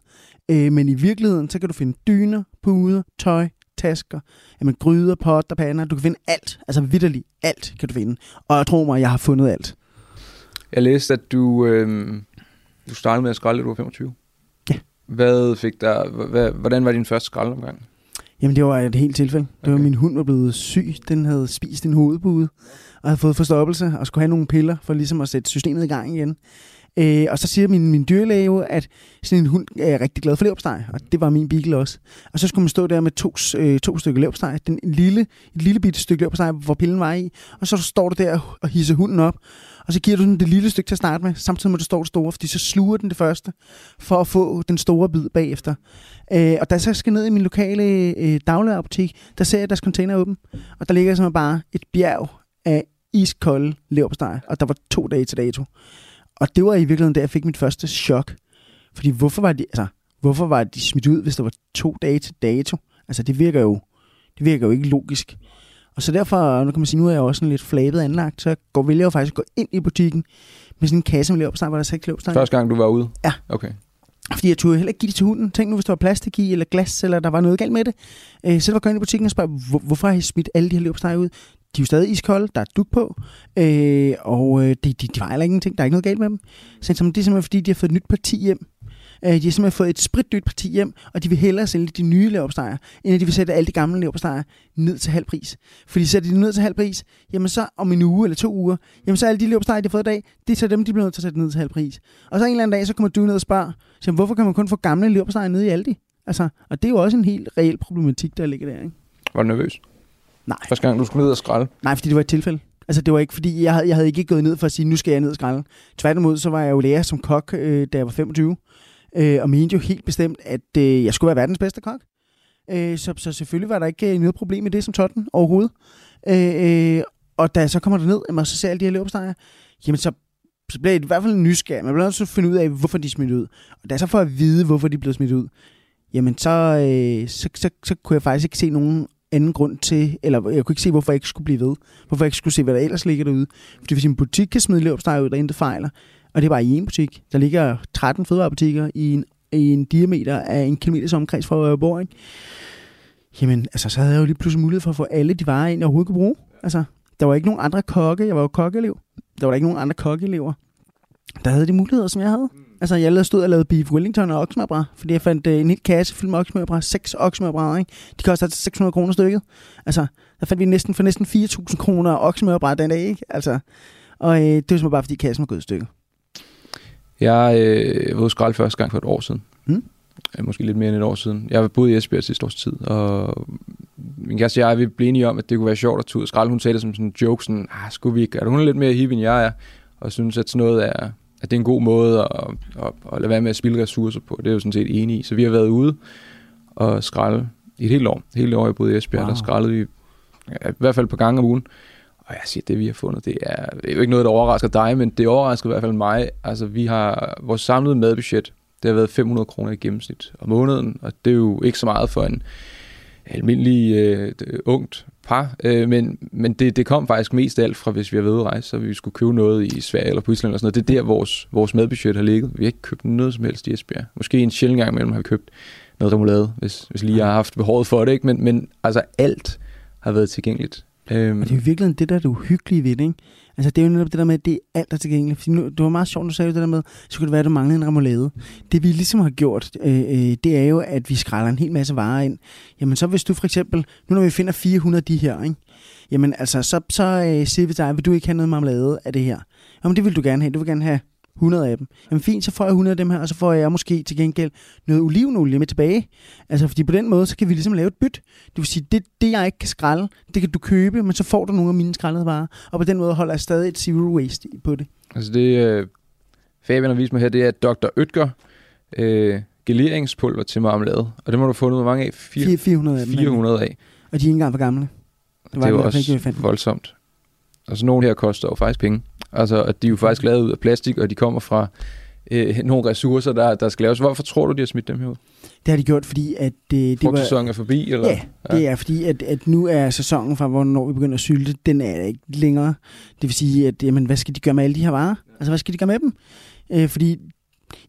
Øh, men i virkeligheden, så kan du finde dyner, puder, tøj, tasker, jamen, gryder, potter, pander. Du kan finde alt. Altså vidderligt alt kan du finde. Og jeg tror mig, jeg har fundet alt. Jeg læste, at du, øh, du startede med at skralde, da du var 25. Ja. Hvad fik der, hvad, hvordan var din første skraldeomgang? Jamen, det var et helt tilfælde. Det var, Okay. min hund var blevet syg. Den havde spist en hovedpude og havde fået forstoppelse og skulle have nogle piller for ligesom at sætte systemet i gang igen. Øh, og så siger min, min dyrlæge jo, at sådan en hund er rigtig glad for leverpostej, og det var min beagle også. Og så skulle man stå der med to, øh, to stykker leverpostej, den lille, et lille bitte stykke leverpostej, hvor pillen var i, og så står du der og hisser hunden op, og så giver du den det lille stykke til at starte med, samtidig med at du står det store, fordi så sluger den det første, for at få den store bid bagefter. Øh, og da jeg så skal ned i min lokale øh, dagligvarebutik, der ser jeg, at deres container er åben, og der ligger simpelthen bare et bjerg af iskolde leverpostej, og der var to dage til dato. Og det var i virkeligheden, da jeg fik mit første chok. Fordi hvorfor var de, altså, hvorfor var de smidt ud, hvis der var to dage til dato? Altså, det virker jo, det virker jo ikke logisk. Og så derfor, nu kan man sige, nu er jeg også sådan lidt flabet anlagt, så går, vælger jeg jo faktisk at gå ind i butikken med sådan en kasse med leverpostej, hvor der er seks leverpostej. Første gang, du var ude? Ja. Okay. Fordi jeg turde heller ikke give det til hunden. Tænk nu, hvis der var plastik i, eller glas, eller der var noget galt med det. Øh, så var jeg ind i butikken og spørge, hvor, hvorfor har I smidt alle de her leverpostej ud? De er jo stadig iskolde, der er duk på, øh, og øh, de, de, de vejer ingenting, der er ikke noget galt med dem. Så jeg tænkte, det er simpelthen fordi, de har fået et nyt parti hjem. Øh, de har simpelthen fået et spritnyt parti hjem, og de vil hellere sælge de nye leverpostejer, end at de vil sætte alle de gamle leverpostejer ned til halv pris. Fordi sætter de dem ned til halv pris, jamen så om en uge eller to uger, jamen så alle de leverpostejer, de har fået i dag, det er så dem, de bliver nødt til at sætte ned til halv pris. Og så en eller anden dag, så kommer du ned og spørger, så, hvorfor kan man kun få gamle leverpostejer nede i Aldi? Altså, og det er jo også en helt reel problematik, der ligger der, ikke? Var du nervøs? Nej. Første gang, du skulle ned og skralde? Nej, fordi det var et tilfælde. Altså, det var ikke, fordi jeg havde, jeg havde ikke gået ned for at sige, nu skal jeg ned og skralde. Tværtimod, så var jeg jo lærer som kok, øh, da jeg var 25, øh, og mente jo helt bestemt, at øh, jeg skulle være verdens bedste kok. Øh, så, så selvfølgelig var der ikke øh, noget problem med det som sådan overhovedet. Øh, øh, og da jeg så kommer derned, og så ser alle de her leverpostejere, jamen så, så bliver jeg i hvert fald nysgerrig. Man bliver nødt til at finde ud af, hvorfor de er smidt ud. Og da jeg så får at vide, hvorfor de blev smidt ud, jamen så, øh, så, så, så kunne jeg faktisk ikke se nogen anden grund til, eller jeg kunne ikke se, hvorfor jeg ikke skulle blive ved. Hvorfor jeg ikke skulle se, hvad der ellers ligger derude. Fordi hvis en butik kan smide løbstejer ud, der intet fejler, og det er bare i en butik. Der ligger 13 fødevarebutikker i en, i en diameter af en kilometers omkreds fra, hvor jeg bor, ikke? Jamen, altså, så havde jeg jo lige pludselig mulighed for at få alle de varer ind, jeg overhovedet kunne bruge. Altså, der var ikke nogen andre kokke. Jeg var jo kokkeelev. Der var der ikke nogen andre kokkeelever. Der havde de muligheder, som jeg havde. Altså, jeg lavede, stod og lavede beef wellington og oksemørbræd, fordi jeg fandt øh, en hel kasse fyldt med oksemørbræd. Seks oksemørbræd, ikke? De koster altså 600 kroner stykket. Altså, der fandt vi næsten for næsten 4.000 kroner oksemørbræd den dag, ikke? Altså, og øh, det var simpelthen bare, fordi kassen var gået i stykker. Jeg øh, var ude at skralde første gang for et år siden. Mm. Øh, Måske lidt mere end et år siden. Jeg boet i Esbjerg sidste års tid, og min kæreste og jeg, vi blev enige om, at det kunne være sjovt at tage ud og skralde. Hun sagde det som sådan en joke, sådan, ah, skulle vi ikke? Og hun er lidt mere hippie, end jeg er, og synes, at sådan noget er, at det er en god måde at, at, at lade være med at spilde ressourcer på. Det er jeg jo sådan set enig i. Så vi har været ude og skralde i et helt år. Hele år, jeg boede i Esbjerg, Wow. wow. der skraldede vi ja, i hvert fald et par gange om ugen. Og jeg siger, det vi har fundet, det er, det er jo ikke noget, der overrasker dig, men det overrasker i hvert fald mig. Altså, vi har vores samlede madbudget, det har været 500 kroner i gennemsnit om måneden, og det er jo ikke så meget for en almindelig øh, ungt par, øh, men, men det, det kom faktisk mest af alt fra, hvis vi har været rejse, så vi skulle købe noget i Sverige eller på Island eller sådan noget. Det er der, vores, vores madbudget har ligget. Vi har ikke købt noget som helst i Esbjerg. Måske en sjældent gang imellem har vi købt noget remoulade, hvis, hvis lige jeg har haft behovet for det, ikke? Men, men altså alt har været tilgængeligt. Øhm, Og det er jo virkelig det, der er det uhyggelige ved det, ikke? Altså, det er jo netop det der med, at det er alt, der er tilgængeligt. Fordi nu, det var meget sjovt, du sagde det der med, så kunne det være, at du manglede en remoulade. Det vi ligesom har gjort, øh, øh, det er jo, at vi skræller en hel masse varer ind. Jamen, så hvis du for eksempel, nu når vi finder 400 af de her, ikke? Jamen, altså, så, så øh, siger vi til dig, vil du ikke have noget marmelade af det her? Jamen, det vil du gerne have. Du vil gerne have 100 af dem. Jamen fint, så får jeg 100 af dem her, og så får jeg måske til gengæld noget olivenolie med tilbage. Altså, fordi på den måde, så kan vi ligesom lave et byt. Det vil sige, det, det jeg ikke kan skralde, det kan du købe, men så får du nogle af mine skraldede varer. Og på den måde holder jeg stadig et zero waste på det. Altså det, øh, Fabian har vist mig her, det er Dr. Ytger øh, geleringspulver til marmelade. Og det må du få noget mange af. Fire- 400, 400 af dem. 400 af. Og de er ikke engang for gamle. Det, var det er ikke, vi også fandt. voldsomt. Og så nogle her koster jo faktisk penge. Altså, at de er jo faktisk lavet ud af plastik, og de kommer fra øh, nogle ressourcer, der, der skal laves. Hvorfor tror du, de har smidt dem her ud? Det har de gjort, fordi at øh, det var... Frugtsæsonen er forbi, eller? Ja, det er fordi, at, at nu er sæsonen fra, hvornår vi begynder at sylte, den er ikke længere. Det vil sige, at jamen, hvad skal de gøre med alle de her varer? Altså, hvad skal de gøre med dem? Øh, fordi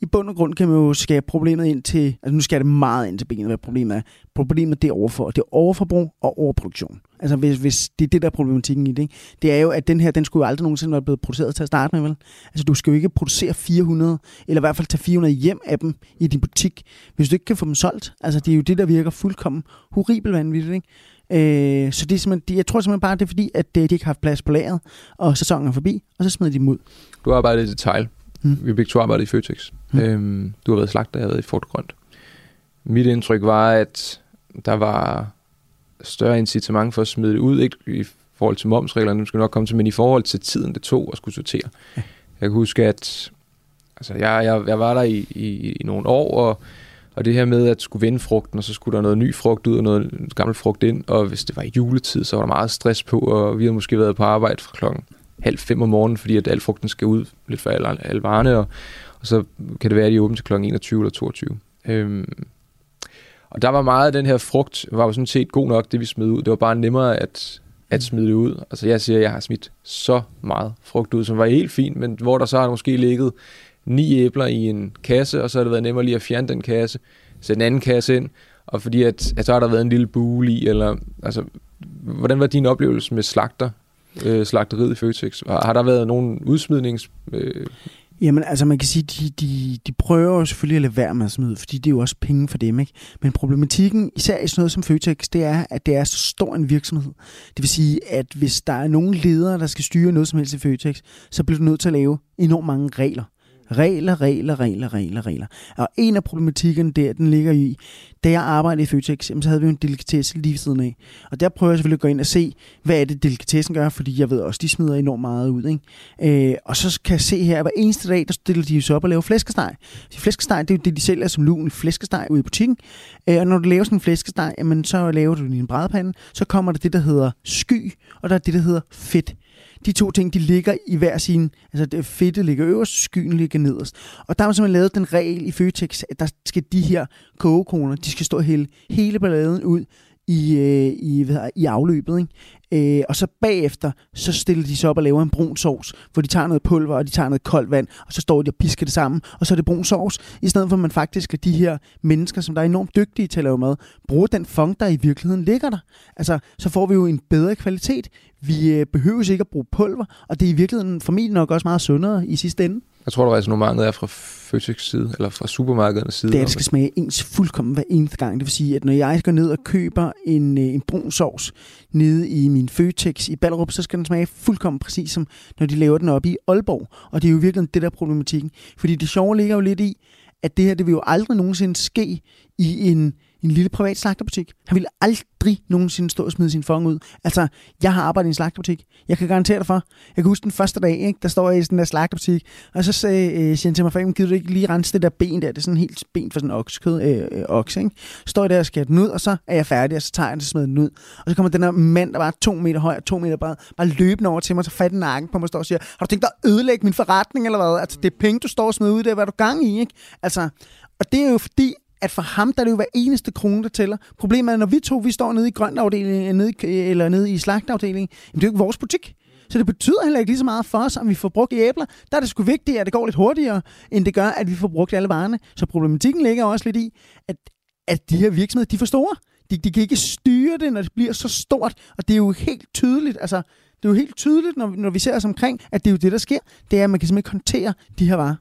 i bund og grund kan man jo skære problemet ind til, altså nu skal det meget ind til benet, hvad problemet er. Problemet det er overfor, det er overforbrug og overproduktion. Altså hvis, hvis det er det, der er problematikken i det, ikke? det er jo, at den her, den skulle jo aldrig nogensinde være blevet produceret til at starte med, vel? Altså du skal jo ikke producere 400, eller i hvert fald tage 400 hjem af dem i din butik, hvis du ikke kan få dem solgt. Altså det er jo det, der virker fuldkommen horribelt vanvittigt, ikke? Øh, så det er simpelthen, jeg tror simpelthen bare, det er fordi, at øh, de ikke har haft plads på lageret, og sæsonen er forbi, og så smider de dem ud. Du har arbejdet i detail. Mm. Vi begge to arbejdet i Føtex. Mm. Øhm, du har været slagter, jeg har været i Fort Grønt. Mit indtryk var, at der var større incitament for at smide det ud, ikke i forhold til momsreglerne, nu skal nok komme til, men i forhold til tiden, det tog at skulle sortere. Ja. Jeg kan huske, at altså, jeg, jeg, jeg var der i, i, i nogle år, og, og det her med at skulle vende frugten, og så skulle der noget ny frugt ud og noget gammel frugt ind, og hvis det var i juletid, så var der meget stress på, og vi havde måske været på arbejde fra klokken halv fem om morgenen, fordi at al frugten skal ud lidt for alle, alle varerne, og, og så kan det være, at de er åbne til klokken 21 eller 22. Øhm, og der var meget af den her frugt, var jo sådan set god nok, det vi smed ud. Det var bare nemmere at, at smide det ud. Altså jeg siger, at jeg har smidt så meget frugt ud, som var helt fint, men hvor der så har måske ligget ni æbler i en kasse, og så har det været nemmere lige at fjerne den kasse, sætte en anden kasse ind, og fordi at, at så har der været en lille bule i, eller altså, hvordan var din oplevelse med slagter, øh, slagteriet i Føtex? Har har der været nogen udsmidnings... Øh, Jamen, altså man kan sige, de, de, de prøver jo selvfølgelig at lade være med at smide, fordi det er jo også penge for dem, ikke? Men problematikken, især i sådan noget som Føtex, det er, at det er så stor en virksomhed. Det vil sige, at hvis der er nogen ledere, der skal styre noget som helst i Føtex, så bliver du nødt til at lave enormt mange regler. Regler, regler, regler, regler, regler. Og en af problematikkerne der, den ligger i, da jeg arbejdede i Føtex, jamen, så havde vi jo en delikatesse lige ved siden af. Og der prøver jeg selvfølgelig at gå ind og se, hvad er det, delikatessen gør, fordi jeg ved også, de smider enormt meget ud. Ikke? Øh, og så kan jeg se her, at hver eneste dag, der stiller de sig op og laver flæskesteg. Så flæskesteg, det er jo det, de sælger som lun flæskesteg ude i butikken. Øh, og når du laver sådan en flæskesteg, jamen, så laver du din en brædepande, så kommer der det, der hedder sky, og der er det, der hedder fedt. De to ting, de ligger i hver sin... Altså, det fedtet ligger øverst, skyen ligger nederst. Og der har man simpelthen lavet den regel i Føtex, at der skal de her kogekoner, de skal stå og hælde hele balladen ud i, øh, i, hvad hedder, i afløbet. Ikke? Øh, og så bagefter, så stiller de sig op og laver en brun sovs, hvor de tager noget pulver, og de tager noget koldt vand, og så står de og pisker det sammen, og så er det brun sovs, i stedet for at man faktisk at de her mennesker, som der er enormt dygtige til at lave mad, bruger den funk, der i virkeligheden ligger der. Altså, så får vi jo en bedre kvalitet. Vi øh, behøver ikke at bruge pulver, og det er i virkeligheden formentlig nok også meget sundere i sidste ende jeg tror, der resonemanget er fra Føtex side, eller fra supermarkedernes side. Det er, at det skal smage ens fuldkommen hver eneste gang. Det vil sige, at når jeg går ned og køber en, øh, en brun sovs nede i min Føtex i Ballerup, så skal den smage fuldkommen præcis som, når de laver den op i Aalborg. Og det er jo virkelig det der er problematikken. Fordi det sjove ligger jo lidt i, at det her, det vil jo aldrig nogensinde ske i en, en lille privat slagterbutik. Han ville aldrig nogensinde stå og smide sin fong ud. Altså, jeg har arbejdet i en slagterbutik. Jeg kan garantere dig for. Jeg kan huske den første dag, ikke? der står jeg i sådan der slagterbutik, og så sagde øh, siger han til mig, "Fabian, gider du ikke lige rense det der ben der? Det er sådan helt ben for sådan en oksekød, øh, øh, okse, ikke? Så står jeg der og skærer den ud, og så er jeg færdig, og så tager jeg den og smider den ud. Og så kommer den her mand, der var to meter høj og to meter bred, bare løbende over til mig, så fat nakken på mig og står og siger, har du tænkt dig at ødelægge min forretning eller hvad? Altså, det er penge, du står og smider ud, det er, hvad du gang i, ikke? Altså, og det er jo fordi, at for ham, der er det jo hver eneste krone, der tæller. Problemet er, når vi to, vi står nede i grøntafdelingen, øh, nede i, øh, eller nede i slagtafdelingen, jamen det er jo ikke vores butik. Så det betyder heller ikke lige så meget for os, om vi får brugt æbler. Der er det sgu vigtigt, at det går lidt hurtigere, end det gør, at vi får brugt alle varerne. Så problematikken ligger også lidt i, at, at de her virksomheder, de er for store. De, de kan ikke styre det, når det bliver så stort. Og det er jo helt tydeligt, altså, det er jo helt tydeligt, når, når vi ser os omkring, at det er jo det, der sker. Det er, at man kan simpelthen ikke håndtere de her varer.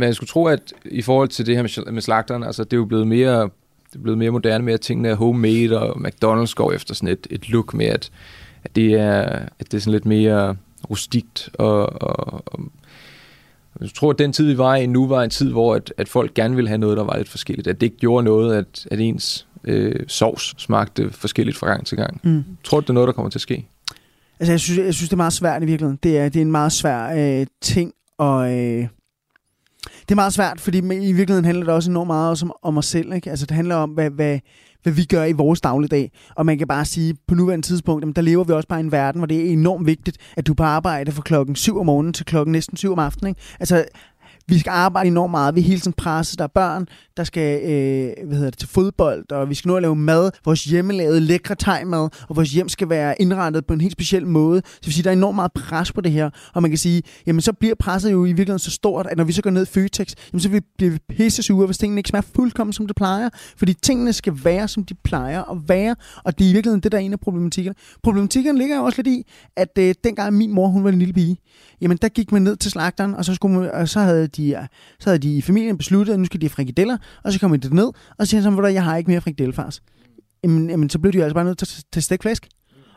Men jeg skulle tro, at i forhold til det her med, slagteren, altså det er jo blevet mere, det er blevet mere moderne med, at tingene er homemade, og McDonald's går efter sådan et, et look med, at, at, det er, at det er sådan lidt mere rustikt. Og, og, og jeg tror, at den tid, vi var i nu, var en tid, hvor at, at folk gerne ville have noget, der var lidt forskelligt. At det ikke gjorde noget, at, at ens øh, sovs smagte forskelligt fra gang til gang. Mm. Tror du, det er noget, der kommer til at ske? Altså, jeg synes, jeg synes det er meget svært i virkeligheden. Det er, det er en meget svær øh, ting, og øh, det er meget svært, fordi i virkeligheden handler det også enormt meget også om, om os selv. Ikke? Altså, det handler om, hvad, hvad, hvad vi gør i vores dagligdag. Og man kan bare sige, på nuværende tidspunkt, jamen, der lever vi også bare i en verden, hvor det er enormt vigtigt, at du er på arbejde fra klokken 7 om morgenen til klokken næsten 7 om aftenen. Ikke? Altså, vi skal arbejde enormt meget. Vi er hele tiden presset. Der er børn, der skal øh, hvad hedder det, til fodbold, og vi skal nu at lave mad. Vores hjemmelavede lækre tegmad, og vores hjem skal være indrettet på en helt speciel måde. Så det vil sige, der er enormt meget pres på det her. Og man kan sige, jamen så bliver presset jo i virkeligheden så stort, at når vi så går ned i Føtex, jamen så bliver vi pisse sure, hvis tingene ikke smager fuldkommen, som det plejer. Fordi tingene skal være, som de plejer at være. Og det er i virkeligheden det, der er en af problematikkerne. Problematikken ligger jo også lidt i, at øh, dengang min mor, hun var en lille pige, jamen der gik man ned til slagteren, og så, skulle man, og så, havde de, så havde de i familien besluttet, at nu skal de have frikadeller, og så kom de ned, og så siger han, jeg har ikke mere frikadellefars. Jamen, jamen, så blev de jo altså bare nødt til at tage stikflæsk.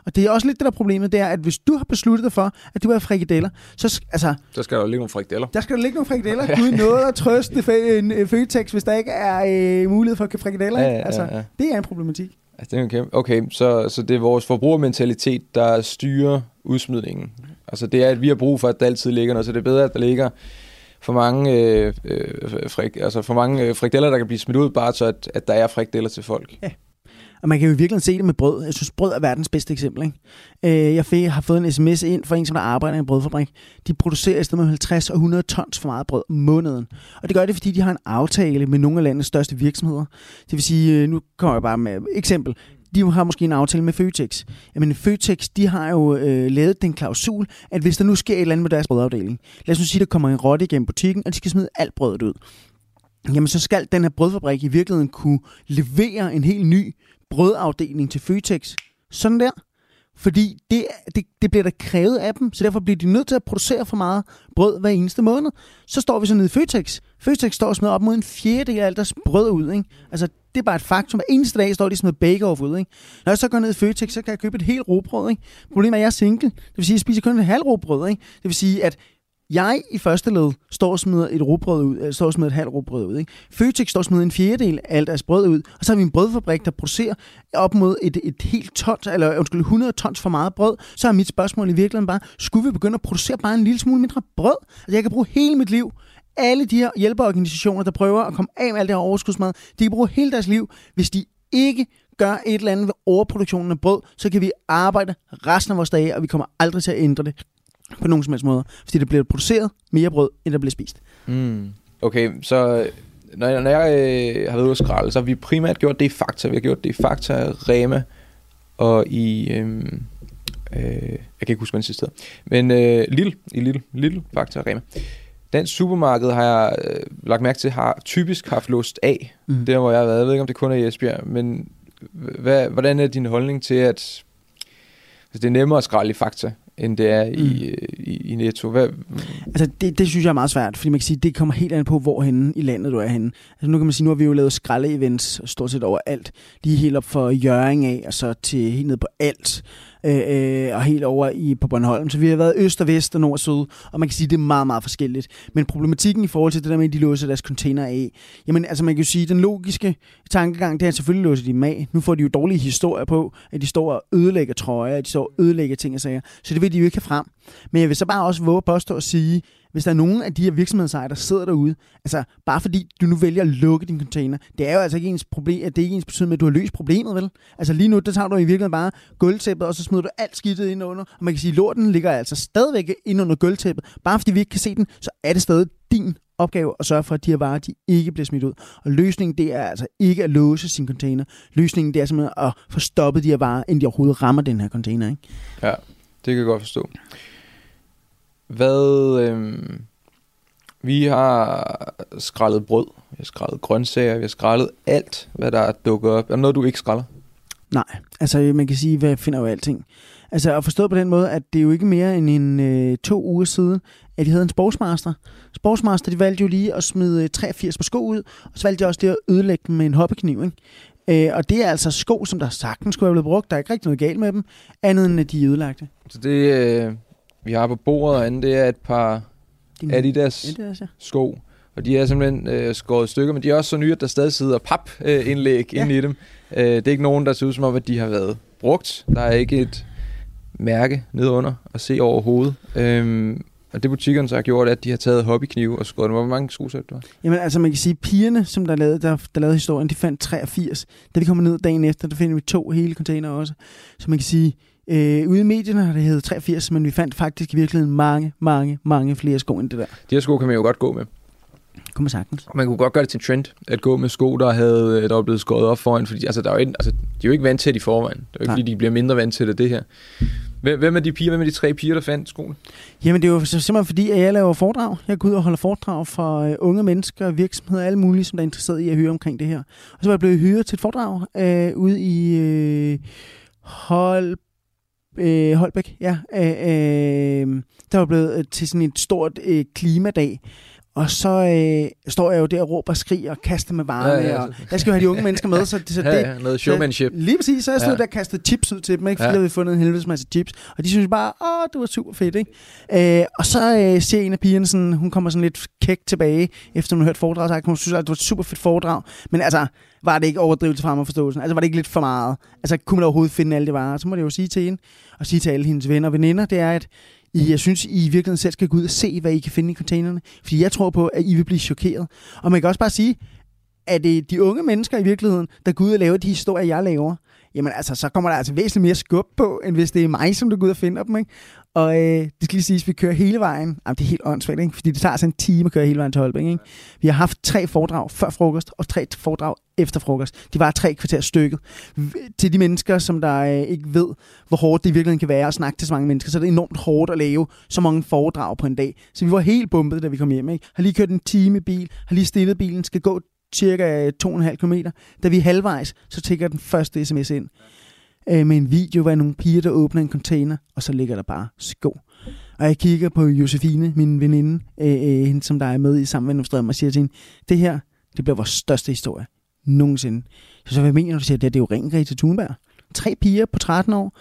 Og det er også lidt det der problemet, det er, at hvis du har besluttet dig for, at du vil have frikadeller, så, altså, Så skal der jo ligge nogle frikadeller. der skal der ligge nogle frikadeller. Ja. Gud noget at trøste øh, Føtex, hvis der ikke er øh, mulighed for at købe frikadeller. Ja, ja, altså, ja. Det er en problematik. Altså, det er kæmpe. Okay, så, så det er vores forbrugermentalitet, der styrer udsmidningen. Altså det er, at vi har brug for, at der altid ligger noget, så det er bedre, at der ligger for mange, øh, øh, frik, altså for mange øh, der kan blive smidt ud, bare så at, at der er frikdeller til folk. Og man kan jo virkelig se det med brød. Jeg synes, brød er verdens bedste eksempel. Ikke? Øh, jeg fik, har fået en sms ind fra en, som der arbejder i en brødfabrik. De producerer i stedet med 50 og 100 tons for meget brød om måneden. Og det gør det, fordi de har en aftale med nogle af landets største virksomheder. Det vil sige, øh, nu kommer jeg bare med et eksempel. De har måske en aftale med Føtex. Jamen Føtex, de har jo øh, lavet den klausul, at hvis der nu sker et eller andet med deres brødafdeling, lad os nu sige, der kommer en rotte igennem butikken, og de skal smide alt brødet ud. Jamen så skal den her brødfabrik i virkeligheden kunne levere en helt ny brødafdeling til Føtex. Sådan der. Fordi det, det, det bliver der krævet af dem, så derfor bliver de nødt til at producere for meget brød hver eneste måned. Så står vi så nede i Føtex. Føtex står og smider op mod en fjerdedel af alt deres brød ud. Ikke? Altså, det er bare et faktum. Hver eneste dag står de sådan noget bake-off ud. Ikke? Når jeg så går ned i Føtex, så kan jeg købe et helt råbrød. Ikke? Problemet er, at jeg er single. Det vil sige, at jeg spiser kun et halvt råbrød. Ikke? Det vil sige, at jeg i første led står og smider et råbrød ud, eller står og smider et halvt råbrød ud. Ikke? Føtex står og smider en fjerdedel af alt deres brød ud, og så har vi en brødfabrik, der producerer op mod et, et helt tons, eller undskyld, 100 tons for meget brød. Så er mit spørgsmål i virkeligheden bare, skulle vi begynde at producere bare en lille smule mindre brød? Altså jeg kan bruge hele mit liv alle de her hjælpeorganisationer, der prøver at komme af med alt det her overskudsmad, de kan bruge hele deres liv, hvis de ikke gør et eller andet ved overproduktionen af brød, så kan vi arbejde resten af vores dage, og vi kommer aldrig til at ændre det på nogen som helst måde. Fordi der bliver produceret mere brød, end der bliver spist. Mm. Okay, så øh, når jeg, når jeg øh, har været ude at skralde, så har vi primært gjort det i Fakta. Vi har gjort det i Fakta, Rema og i... Øh, øh, jeg kan ikke huske, hvad den sidste hedder. Men øh, Lille, i Lille, Lille, Fakta og Rema. Den supermarked har jeg øh, lagt mærke til, har typisk haft låst af. Mm. Der hvor jeg har været. Jeg ved ikke, om det kun er i Esbjerg, men hvad, hvordan er din holdning til, at altså, det er nemmere at skralde i Fakta, end det er i, øh, i, i Netto? Hvad, Altså, det, det synes jeg er meget svært, fordi man kan sige, det kommer helt an på, hvorhenne i landet du er henne. Altså, nu kan man sige, nu har vi jo lavet skralde-events stort set overalt. Lige helt op for Jøring af, og så til helt ned på alt, Øh, øh, og helt over i, på Bornholm. Så vi har været øst og vest og nord og syd, og man kan sige, det er meget, meget forskelligt. Men problematikken i forhold til det der med, at de låser deres container af, jamen altså man kan jo sige, den logiske tankegang, det er selvfølgelig låser de dem af. Nu får de jo dårlige historier på, at de står og ødelægger trøjer, at de står og ødelægger ting og sager. Så det vil de jo ikke have frem. Men jeg vil så bare også våge at påstå at sige, hvis der er nogen af de her virksomhedsejere, der sidder derude, altså bare fordi du nu vælger at lukke din container, det er jo altså ikke ens problem, at det er ikke ens betydning med, at du har løst problemet, vel? Altså lige nu, der tager du i virkeligheden bare gulvtæppet, og så smider du alt skidtet ind under, og man kan sige, at lorten ligger altså stadigvæk ind under gulvtæppet. Bare fordi vi ikke kan se den, så er det stadig din opgave at sørge for, at de her varer de ikke bliver smidt ud. Og løsningen, det er altså ikke at låse sin container. Løsningen, det er simpelthen at få stoppet de her varer, inden de overhovedet rammer den her container, ikke? Ja, det kan jeg godt forstå. Hvad... Øhm, vi har skrællet brød, vi har skrællet grøntsager, vi har skrællet alt, hvad der er dukket op. Er der noget, du ikke skralder? Nej, altså man kan sige, hvad jeg finder jo alting. Altså at forstå på den måde, at det er jo ikke mere end en øh, to uger siden, at de havde en sportsmaster. Sportsmaster, de valgte jo lige at smide øh, 83 på sko ud, og så valgte de også det at ødelægge dem med en hoppekniv, ikke? Øh, og det er altså sko, som der sagtens skulle have blevet brugt. Der er ikke rigtig noget galt med dem, andet end at de er ødelagte. Så det, øh, vi har på bordet og andet, det er et par Din- Adidas Ja, er altså. sko. Og de er simpelthen øh, skåret stykker, men de er også så nye, at der stadig sidder papindlæg øh, indlæg Ja. inde i dem. Øh, det er ikke nogen, der ser ud som om, at de har været brugt. Der er ikke et mærke nedunder at se overhovedet. Øhm, og det butikkerne så har gjort, at de har taget hobbyknive og skåret dem. Hvor mange sko sagde du? Jamen altså man kan sige, pigerne, som der lavede, der, der lavede historien, de fandt 83. Da de kommer ned dagen efter, der finder vi to hele container også. Så man kan sige, øh, ude i medierne har det heddet 83, men vi fandt faktisk i virkeligheden mange, mange, mange flere sko end det der. De her sko kan man jo godt gå med. Kunne man sagtens. Man kunne godt gøre det til en trend, at gå med sko, der, havde, øh, der var blevet skåret op foran, fordi altså, der er jo ikke, altså, de er jo ikke vant til det i forvejen. Det er jo ikke, Nej. fordi de bliver mindre vant til det, det her. Hvem, er de piger, hvem er de tre piger, der fandt skoene? Jamen det er jo sim- simpelthen fordi, at jeg laver foredrag. Jeg går ud og holder foredrag for øh, unge mennesker, virksomheder, alle mulige, som der er interesseret i at høre omkring det her. Og så var jeg blevet hyret til et foredrag øh, ude i øh, Hol, øh, Holbæk. Ja, øh, øh, der var blevet øh, til sådan et stort øh, klimadag. Og så øh, står jeg jo der og råber og skriger og kaster med varme. Ja, Ja, ja, og så- jeg skal jo have de unge mennesker med, så, det, så det, Ja, ja, noget showmanship. Lige præcis, så jeg stod Ja. der og kastede chips ud til dem, ikke? fordi Ja. jeg havde fundet en helvedes masse chips. Og de synes bare, åh, det var super fedt, ikke? Øh, og så øh, ser en af pigerne, sådan, hun kommer sådan lidt kæk tilbage, efter hun har hørt foredrag, så hun synes, at det var et super fedt foredrag. Men altså, var det ikke overdrivelse frem og forståelsen? Altså, var det ikke lidt for meget? Altså, kunne man overhovedet finde alle de varer? Så må det jo sige til hende, og sige til alle hendes venner og veninder, det er, at i, jeg synes, I i virkeligheden selv skal gå ud og se, hvad I kan finde i containerne. Fordi jeg tror på, at I vil blive chokeret. Og man kan også bare sige, at det er de unge mennesker i virkeligheden, der går ud og laver de historier, jeg laver, jamen altså, så kommer der altså væsentligt mere skub på, end hvis det er mig, som der går ud og finder dem, ikke? Og øh, det skal lige siges, at vi kører hele vejen. Jamen, det er helt åndssvagt, ikke? Fordi det tager altså en time at køre hele vejen til Holbæk, ikke? Vi har haft tre foredrag før frokost, og tre foredrag efter frokost. De var tre kvarter stykket. Til de mennesker, som der øh, ikke ved, hvor hårdt det i virkeligheden kan være at snakke til så mange mennesker, så er det enormt hårdt at lave så mange foredrag på en dag. Så vi var helt bumpet, da vi kom hjem, ikke? Har lige kørt en time i bil, har lige stillet bilen, skal gå cirka 2,5 km. Da vi er halvvejs, så tigger den første sms ind øh, med en video, hvor nogle piger, der åbner en container, og så ligger der bare sko. Og jeg kigger på Josefine, min veninde, øh, øh, hende, som der er med i Samvendomstrøm, og siger til hende, det her, det bliver vores største historie nogensinde. Så, så hvad mener du, du siger, det, er- det er jo ren Greta Thunberg. Tre piger på 13 år,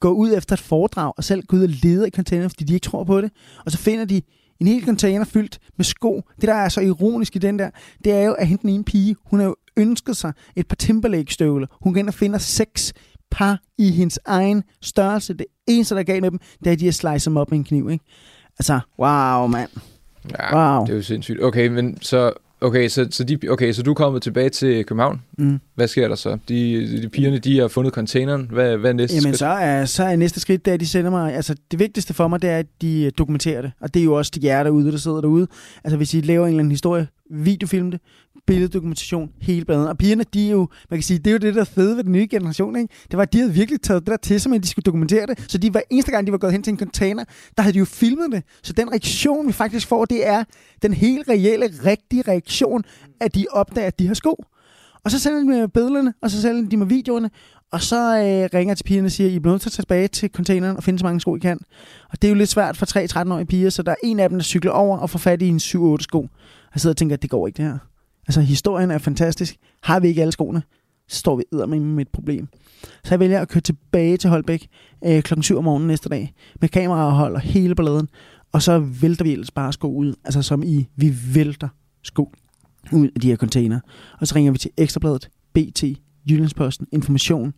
går ud efter et foredrag, og selv går ud og leder i container, fordi de ikke tror på det. Og så finder de en hel container fyldt med sko. Det, der er så ironisk i den der, det er jo, at hende den ene pige, hun har jo ønsket sig et par Timberlake-støvler. Hun går ind og finder seks par i hendes egen størrelse. Det eneste, der er galt med dem, det er, at de har slicet dem op med en kniv. Ikke? Altså, wow, mand. Ja, Wow. det er jo sindssygt. Okay, men så, okay, så, så, de, okay, så du er kommet tilbage til København. Mm. Hvad sker der så? De, de pigerne, de har fundet containeren. Hvad, hvad er næste Jamen, skridt? så er, så er næste skridt, at de sender mig... Altså, det vigtigste for mig, det er, at de øh, dokumenterer det. Og det er jo også de jer derude, der sidder derude. Altså, hvis I laver en eller anden historie, videofilme det, billeddokumentation, hele bladet. Og pigerne, de er jo... Man kan sige, det er jo det, der fede ved den nye generation, ikke? Det var, at de havde virkelig taget det der til sig, men de skulle dokumentere det. Så de hver eneste gang, de var gået hen til en container, der havde de jo filmet det. Så den reaktion, vi faktisk får, det er den helt reelle, rigtige reaktion, at de opdager, at de har sko. Og så sender de med billederne, og så sender de med videoerne, og så øh, ringer til pigerne og siger, I er nødt til at tage tilbage til containeren og finde så mange sko, I kan. Og det er jo lidt svært for 3-13-årige piger, så der er en af dem, der cykler over og får fat i en 7-8 sko. Jeg sidder og tænker, at det går ikke det her. Altså, historien er fantastisk. Har vi ikke alle skoene, så står vi med med et problem. Så jeg vælger at køre tilbage til Holbæk øh, klokken 7 om morgenen næste dag, med kamera og holder hele balladen, og så vælter vi ellers bare sko ud. Altså som i, vi vælter sko ud af de her container. Og så ringer vi til Ekstrabladet, BT, Jyllandsposten, Information,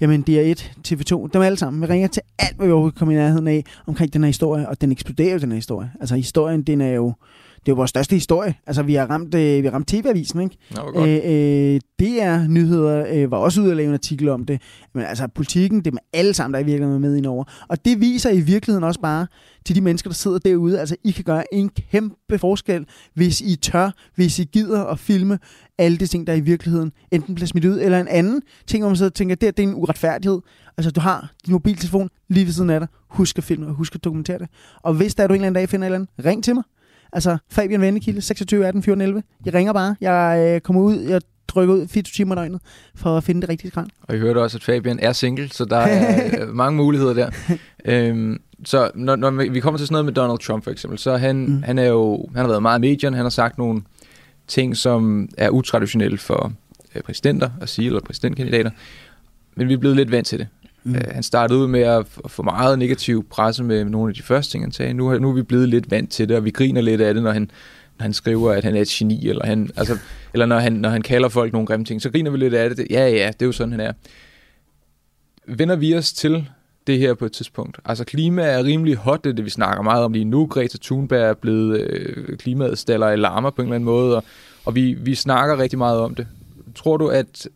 jamen DR1, TV2, dem alle sammen. Vi ringer til alt, hvad vi overhovedet kommer i nærheden af omkring den her historie, og den eksploderer jo, den her historie. Altså historien, den er jo, det er jo vores største historie. Altså vi har ramt, øh, vi har ramt TV-avisen, ikke? Godt. Øh, øh, DR Nyheder øh, var også ude at lave en artikel om det. Men altså politikken, det er med alle sammen, der er i virkeligheden med ind over. Og det viser i virkeligheden også bare til de mennesker, der sidder derude. Altså I kan gøre en kæmpe forskel, hvis I tør, hvis I gider at filme alle de ting, der i virkeligheden enten bliver smidt ud, eller en anden ting, hvor man sidder og tænker, det, det er en uretfærdighed. Altså du har din mobiltelefon lige ved siden af dig. Husk at filme og husk at dokumentere det. Og hvis der er du en eller anden dag finder et eller andet, ring til mig. Altså, Fabian Vendekilde, 26 18 14 11. Jeg ringer bare. Jeg øh, kommer ud. Jeg trykker ud 24 timer døgnet for at finde det rigtige skrald. Og I hørte også, at Fabian er single, så der er øh, mange muligheder der. Øhm, så når, når vi kommer til sådan noget med Donald Trump for eksempel, så han, mm. han er jo, han har været meget i medierne, han har sagt nogle ting, som er utraditionelle for øh, præsidenter at sige, eller præsidentkandidater. Men vi er blevet lidt vant til det. Mm. Øh, han startede ud med at få meget negativ presse med nogle af de første ting, han sagde. Nu, er- nu er vi blevet lidt vant til det, og vi griner lidt af det, når han, når han skriver, at han er et geni, eller, han, altså, eller når, han, når han kalder folk nogle grimme ting, så griner vi lidt af det. Ja, ja, det er jo sådan, han er. Vender vi os til det her på et tidspunkt? Altså klima er rimelig hot, det er det, vi snakker meget om lige nu. Greta Thunberg er blevet øh, klimaet staller i larmer på en eller anden måde, og, og vi, vi snakker rigtig meget om det. Tror du, at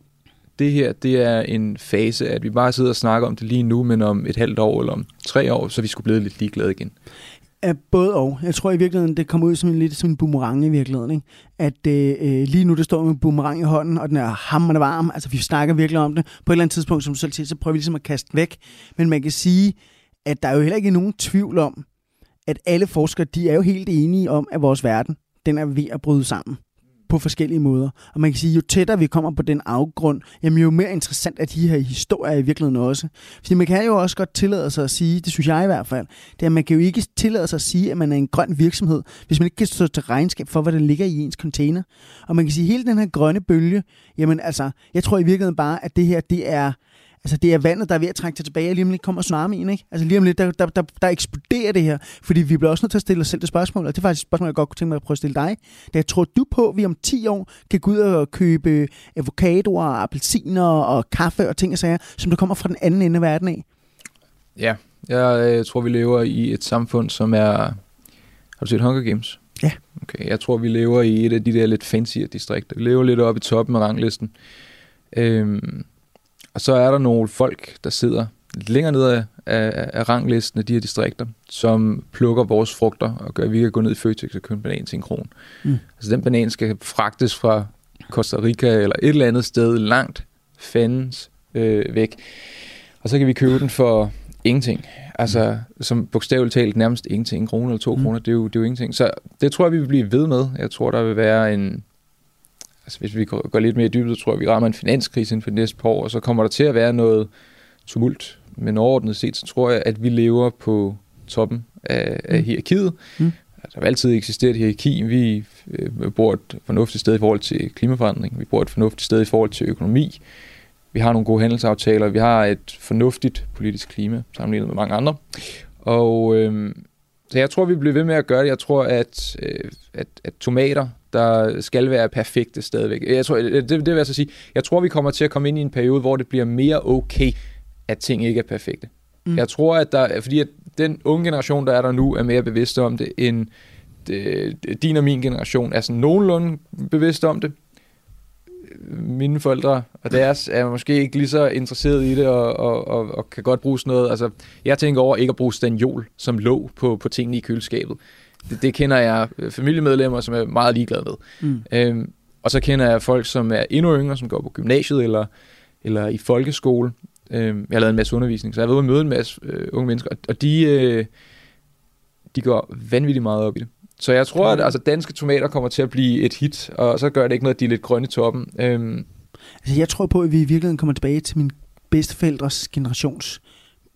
det her det er en fase, at vi bare sidder og snakker om det lige nu, men om et halvt år eller om tre år, så vi skulle blive lidt ligeglade igen? Ja, både og. Jeg tror i virkeligheden, det kommer ud som en, lidt som en boomerang i virkeligheden. Ikke? At øh, øh lige nu, det står med en boomerang i hånden, og den er hammerende varm. Altså, vi snakker virkelig om det. På et eller andet tidspunkt, som du selv siger, så prøver vi ligesom at kaste den væk. Men man kan sige, at der er jo heller ikke nogen tvivl om, at alle forskere, de er jo helt enige om, at vores verden, den er ved at bryde sammen på forskellige måder. Og man kan sige, jo tættere vi kommer på den afgrund, jamen jo mere interessant er de her historier i virkeligheden også. Fordi man kan jo også godt tillade sig at sige, det synes jeg i hvert fald, det er, at man kan jo ikke tillade sig at sige, at man er en grøn virksomhed, hvis man ikke kan stå til regnskab for, hvad der ligger i ens container. Og man kan sige, at hele den her grønne bølge, jamen altså, jeg tror i virkeligheden bare, at det her, det er Altså, det er vandet, der er ved at trække sig tilbage, og lige om lidt kommer tsunamien, ikke? Altså, lige om lidt, der, der, der, der eksploderer det her, fordi vi bliver også nødt til at stille os selv det spørgsmål, og det er faktisk et spørgsmål, jeg godt kunne tænke mig at prøve at stille dig. Det tror du på, at vi om 10 år kan gå ud og købe avocadoer, appelsiner og kaffe og ting og sager, som der kommer fra den anden ende af verden af? Ja, jeg øh, tror, vi lever i et samfund, som er... Har du set Hunger Games? Ja. Okay, jeg tror, vi lever i et af de der lidt fancy distrikter. Vi lever lidt oppe i toppen af ranglisten. Øhm, og så er der nogle folk, der sidder lidt længere ned af, af, af ranglisten af de her distrikter, som plukker vores frugter og gør, at vi kan gå ned i Føtex og købe en banan til en kron. Mm. Altså den banan skal fragtes fra Costa Rica eller et eller andet sted langt fandens øh, væk. Og så kan vi købe den for ingenting. Altså, som bogstaveligt talt nærmest ingenting. En krone eller to Mm. kroner, det er, jo, det er jo ingenting. Så det tror jeg, vi vil blive ved med. Jeg tror, der vil være en... Altså, hvis vi går lidt mere i dybet, så tror jeg, vi rammer en finanskrise inden for de næste par år, og så kommer der til at være noget tumult. Men overordnet set, så tror jeg, at vi lever på toppen af, af Mm. hierarkiet. Mm. Der har altid eksisteret et hierarki. Vi øh, bor et fornuftigt sted i forhold til klimaforandring. Vi bor et fornuftigt sted i forhold til økonomi. Vi har nogle gode handelsaftaler. Vi har et fornuftigt politisk klima sammenlignet med mange andre. Og øh, så jeg tror, vi bliver ved med at gøre det. Jeg tror, at, øh, at, at tomater, der skal være perfekte stadigvæk. Jeg tror, det, det vil jeg så sige. Jeg tror, vi kommer til at komme ind i en periode, hvor det bliver mere okay, at ting ikke er perfekte. Mm. Jeg tror, at der, fordi at den unge generation, der er der nu, er mere bevidste om det, end det, din og min generation er sådan nogenlunde bevidst om det. Mine forældre og deres er måske ikke lige så interesseret i det, og, og, og, og kan godt bruge sådan noget. Altså, jeg tænker over ikke at bruge stanjol som låg på, på tingene i køleskabet. Det, det kender jeg familiemedlemmer, som er meget ligeglade med. Mm. Øhm, og så kender jeg folk, som er endnu yngre, som går på gymnasiet eller, eller i folkeskole. Øhm, jeg har lavet en masse undervisning, så jeg har været ude møde en masse øh, unge mennesker, og, og de, øh, de går vanvittigt meget op i det. Så jeg tror, at altså, danske tomater kommer til at blive et hit, og så gør det ikke noget, at de er lidt grønne i toppen. Øhm, Altså, jeg tror på, at vi i virkeligheden kommer tilbage til min bedsteforældres generations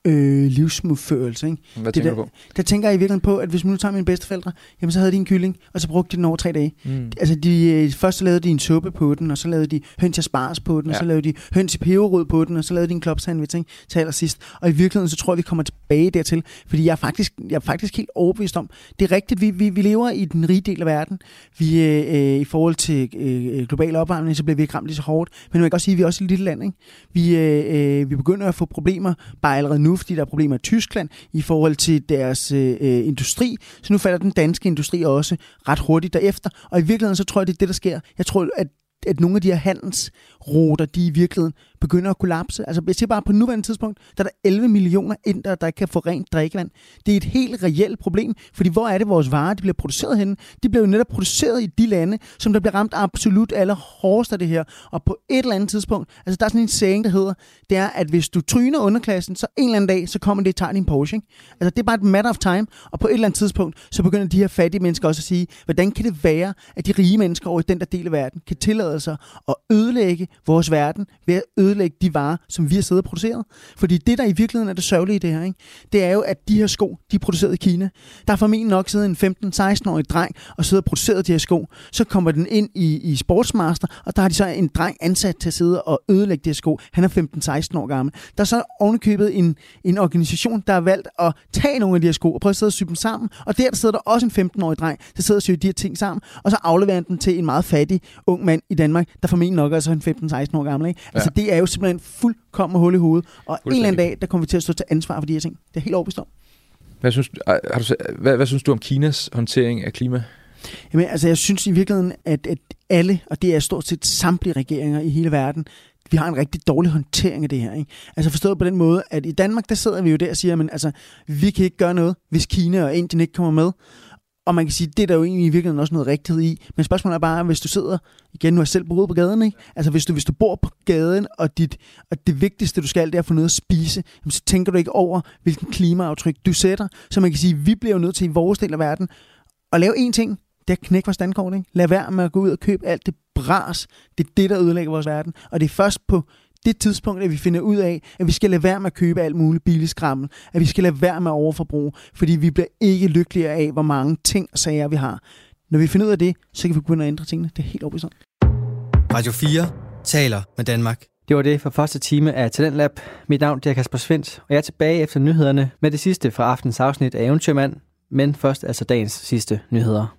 øh, livsmodførelse. Ikke? hvad Det tænker der- du på? Der tænker jeg i virkeligheden på, at hvis man nu tager mine bedsteforældre, jamen så havde de en kylling, og så brugte de den over tre dage. Mm. Altså, de, øh, først så lavede de en suppe på den, og så lavede de høns i spars på den, ja. og så lavede de høns i peberrod på den, og så lavede de en klopsandwich ikke? til allersidst. Og i virkeligheden, så tror jeg, vi kommer tilbage dertil, fordi jeg er faktisk, jeg er faktisk helt overbevist om, det er rigtigt, vi, vi, vi lever i den rige del af verden. Vi, øh, øh, I forhold til øh, global opvarmning, så bliver vi ikke ramt lige så hårdt. Men man kan også sige, at vi er også et lille land. Ikke? Vi, øh, øh, vi begynder at få problemer, bare allerede nu, fordi der er problemer i Tyskland, i forhold til deres øh, øh, industri. Så nu falder den danske industri også ret hurtigt derefter. Og i virkeligheden, så tror jeg, det er det, der sker. Jeg tror, at at nogle af de her handelsruter, de i virkeligheden begynder at kollapse. Altså, jeg siger bare, på nuværende tidspunkt, der er der 11 millioner indere, der ikke kan få rent drikkevand. Det er et helt reelt problem, fordi hvor er det, vores varer de bliver produceret henne? De bliver jo netop produceret i de lande, som der bliver ramt absolut allerhårdest af det her. Og på et eller andet tidspunkt, altså der er sådan en saying, der hedder, det er, at hvis du tryner underklassen, så en eller anden dag, så kommer det og tager din Porsche. Ikke? Altså, det er bare et matter of time, og på et eller andet tidspunkt, så begynder de her fattige mennesker også at sige, hvordan kan det være, at de rige mennesker over i den der del af verden kan tillade sig at ødelægge vores verden ved at ødelægge de varer, som vi har siddet og produceret. Fordi det, der i virkeligheden er det sørgelige i det her, ikke? det er jo, at de her sko, de er produceret i Kina. Der er formentlig nok siddet en 15-16-årig dreng og sidder og produceret de her sko. Så kommer den ind i, i Sportsmaster, og der har de så en dreng ansat til at sidde og ødelægge de her sko. Han er 15-16 år gammel. Der er så ovenikøbet en, en organisation, der har valgt at tage nogle af de her sko og prøve at sidde og sy dem sammen. Og der, der sidder der også en 15-årig dreng, der sidder og syr de her ting sammen, og så afleverer han den til en meget fattig ung mand i Danmark, der formentlig nok er så en 15-16 år gammel. Ikke? Ja. Altså det er jo simpelthen fuldkommen hul i hovedet. Og en eller anden dag, der kommer vi til at stå til ansvar for de her ting. Det er helt overbevist om. Hvad, synes, du- har du, hvad, hvad synes du om Kinas håndtering af klima? Jamen, altså, jeg synes i virkeligheden, at, at alle, og det er stort set samtlige regeringer i hele verden, vi har en rigtig dårlig håndtering af det her. Ikke? Altså forstået på den måde, at i Danmark, der sidder vi jo der og siger, at altså, vi kan ikke gøre noget, hvis Kina og Indien ikke kommer med. Og man kan sige, det er der jo egentlig i virkeligheden også noget rigtighed i. Men spørgsmålet er bare, hvis du sidder, igen, nu har jeg selv boet på gaden, ikke? Altså hvis du, hvis du bor på gaden, og, dit, og det vigtigste, du skal, det er at få noget at spise, jamen, så tænker du ikke over, hvilken klimaaftryk du sætter. Så man kan sige, vi bliver jo nødt til i vores del af verden at lave én ting, det er at knække vores standkort. Ikke? Lad være med at gå ud og købe alt det bras. Det er det, der ødelægger vores verden. Og det er først på det tidspunkt, at vi finder ud af, at vi skal lade være med at købe alt muligt billig skrammel. At vi skal lade være med at overforbruge. Fordi vi bliver ikke lykkeligere af, hvor mange ting og sager vi har. Når vi finder ud af det, så kan vi begynde at ændre tingene. Det er helt overbevist. Radio 4 taler med Danmark. Det var det for første time af Talentlab. Mit navn er Kasper Svendt, og jeg er tilbage efter nyhederne med det sidste fra aftens afsnit af Eventyrmand. Men først altså dagens sidste nyheder.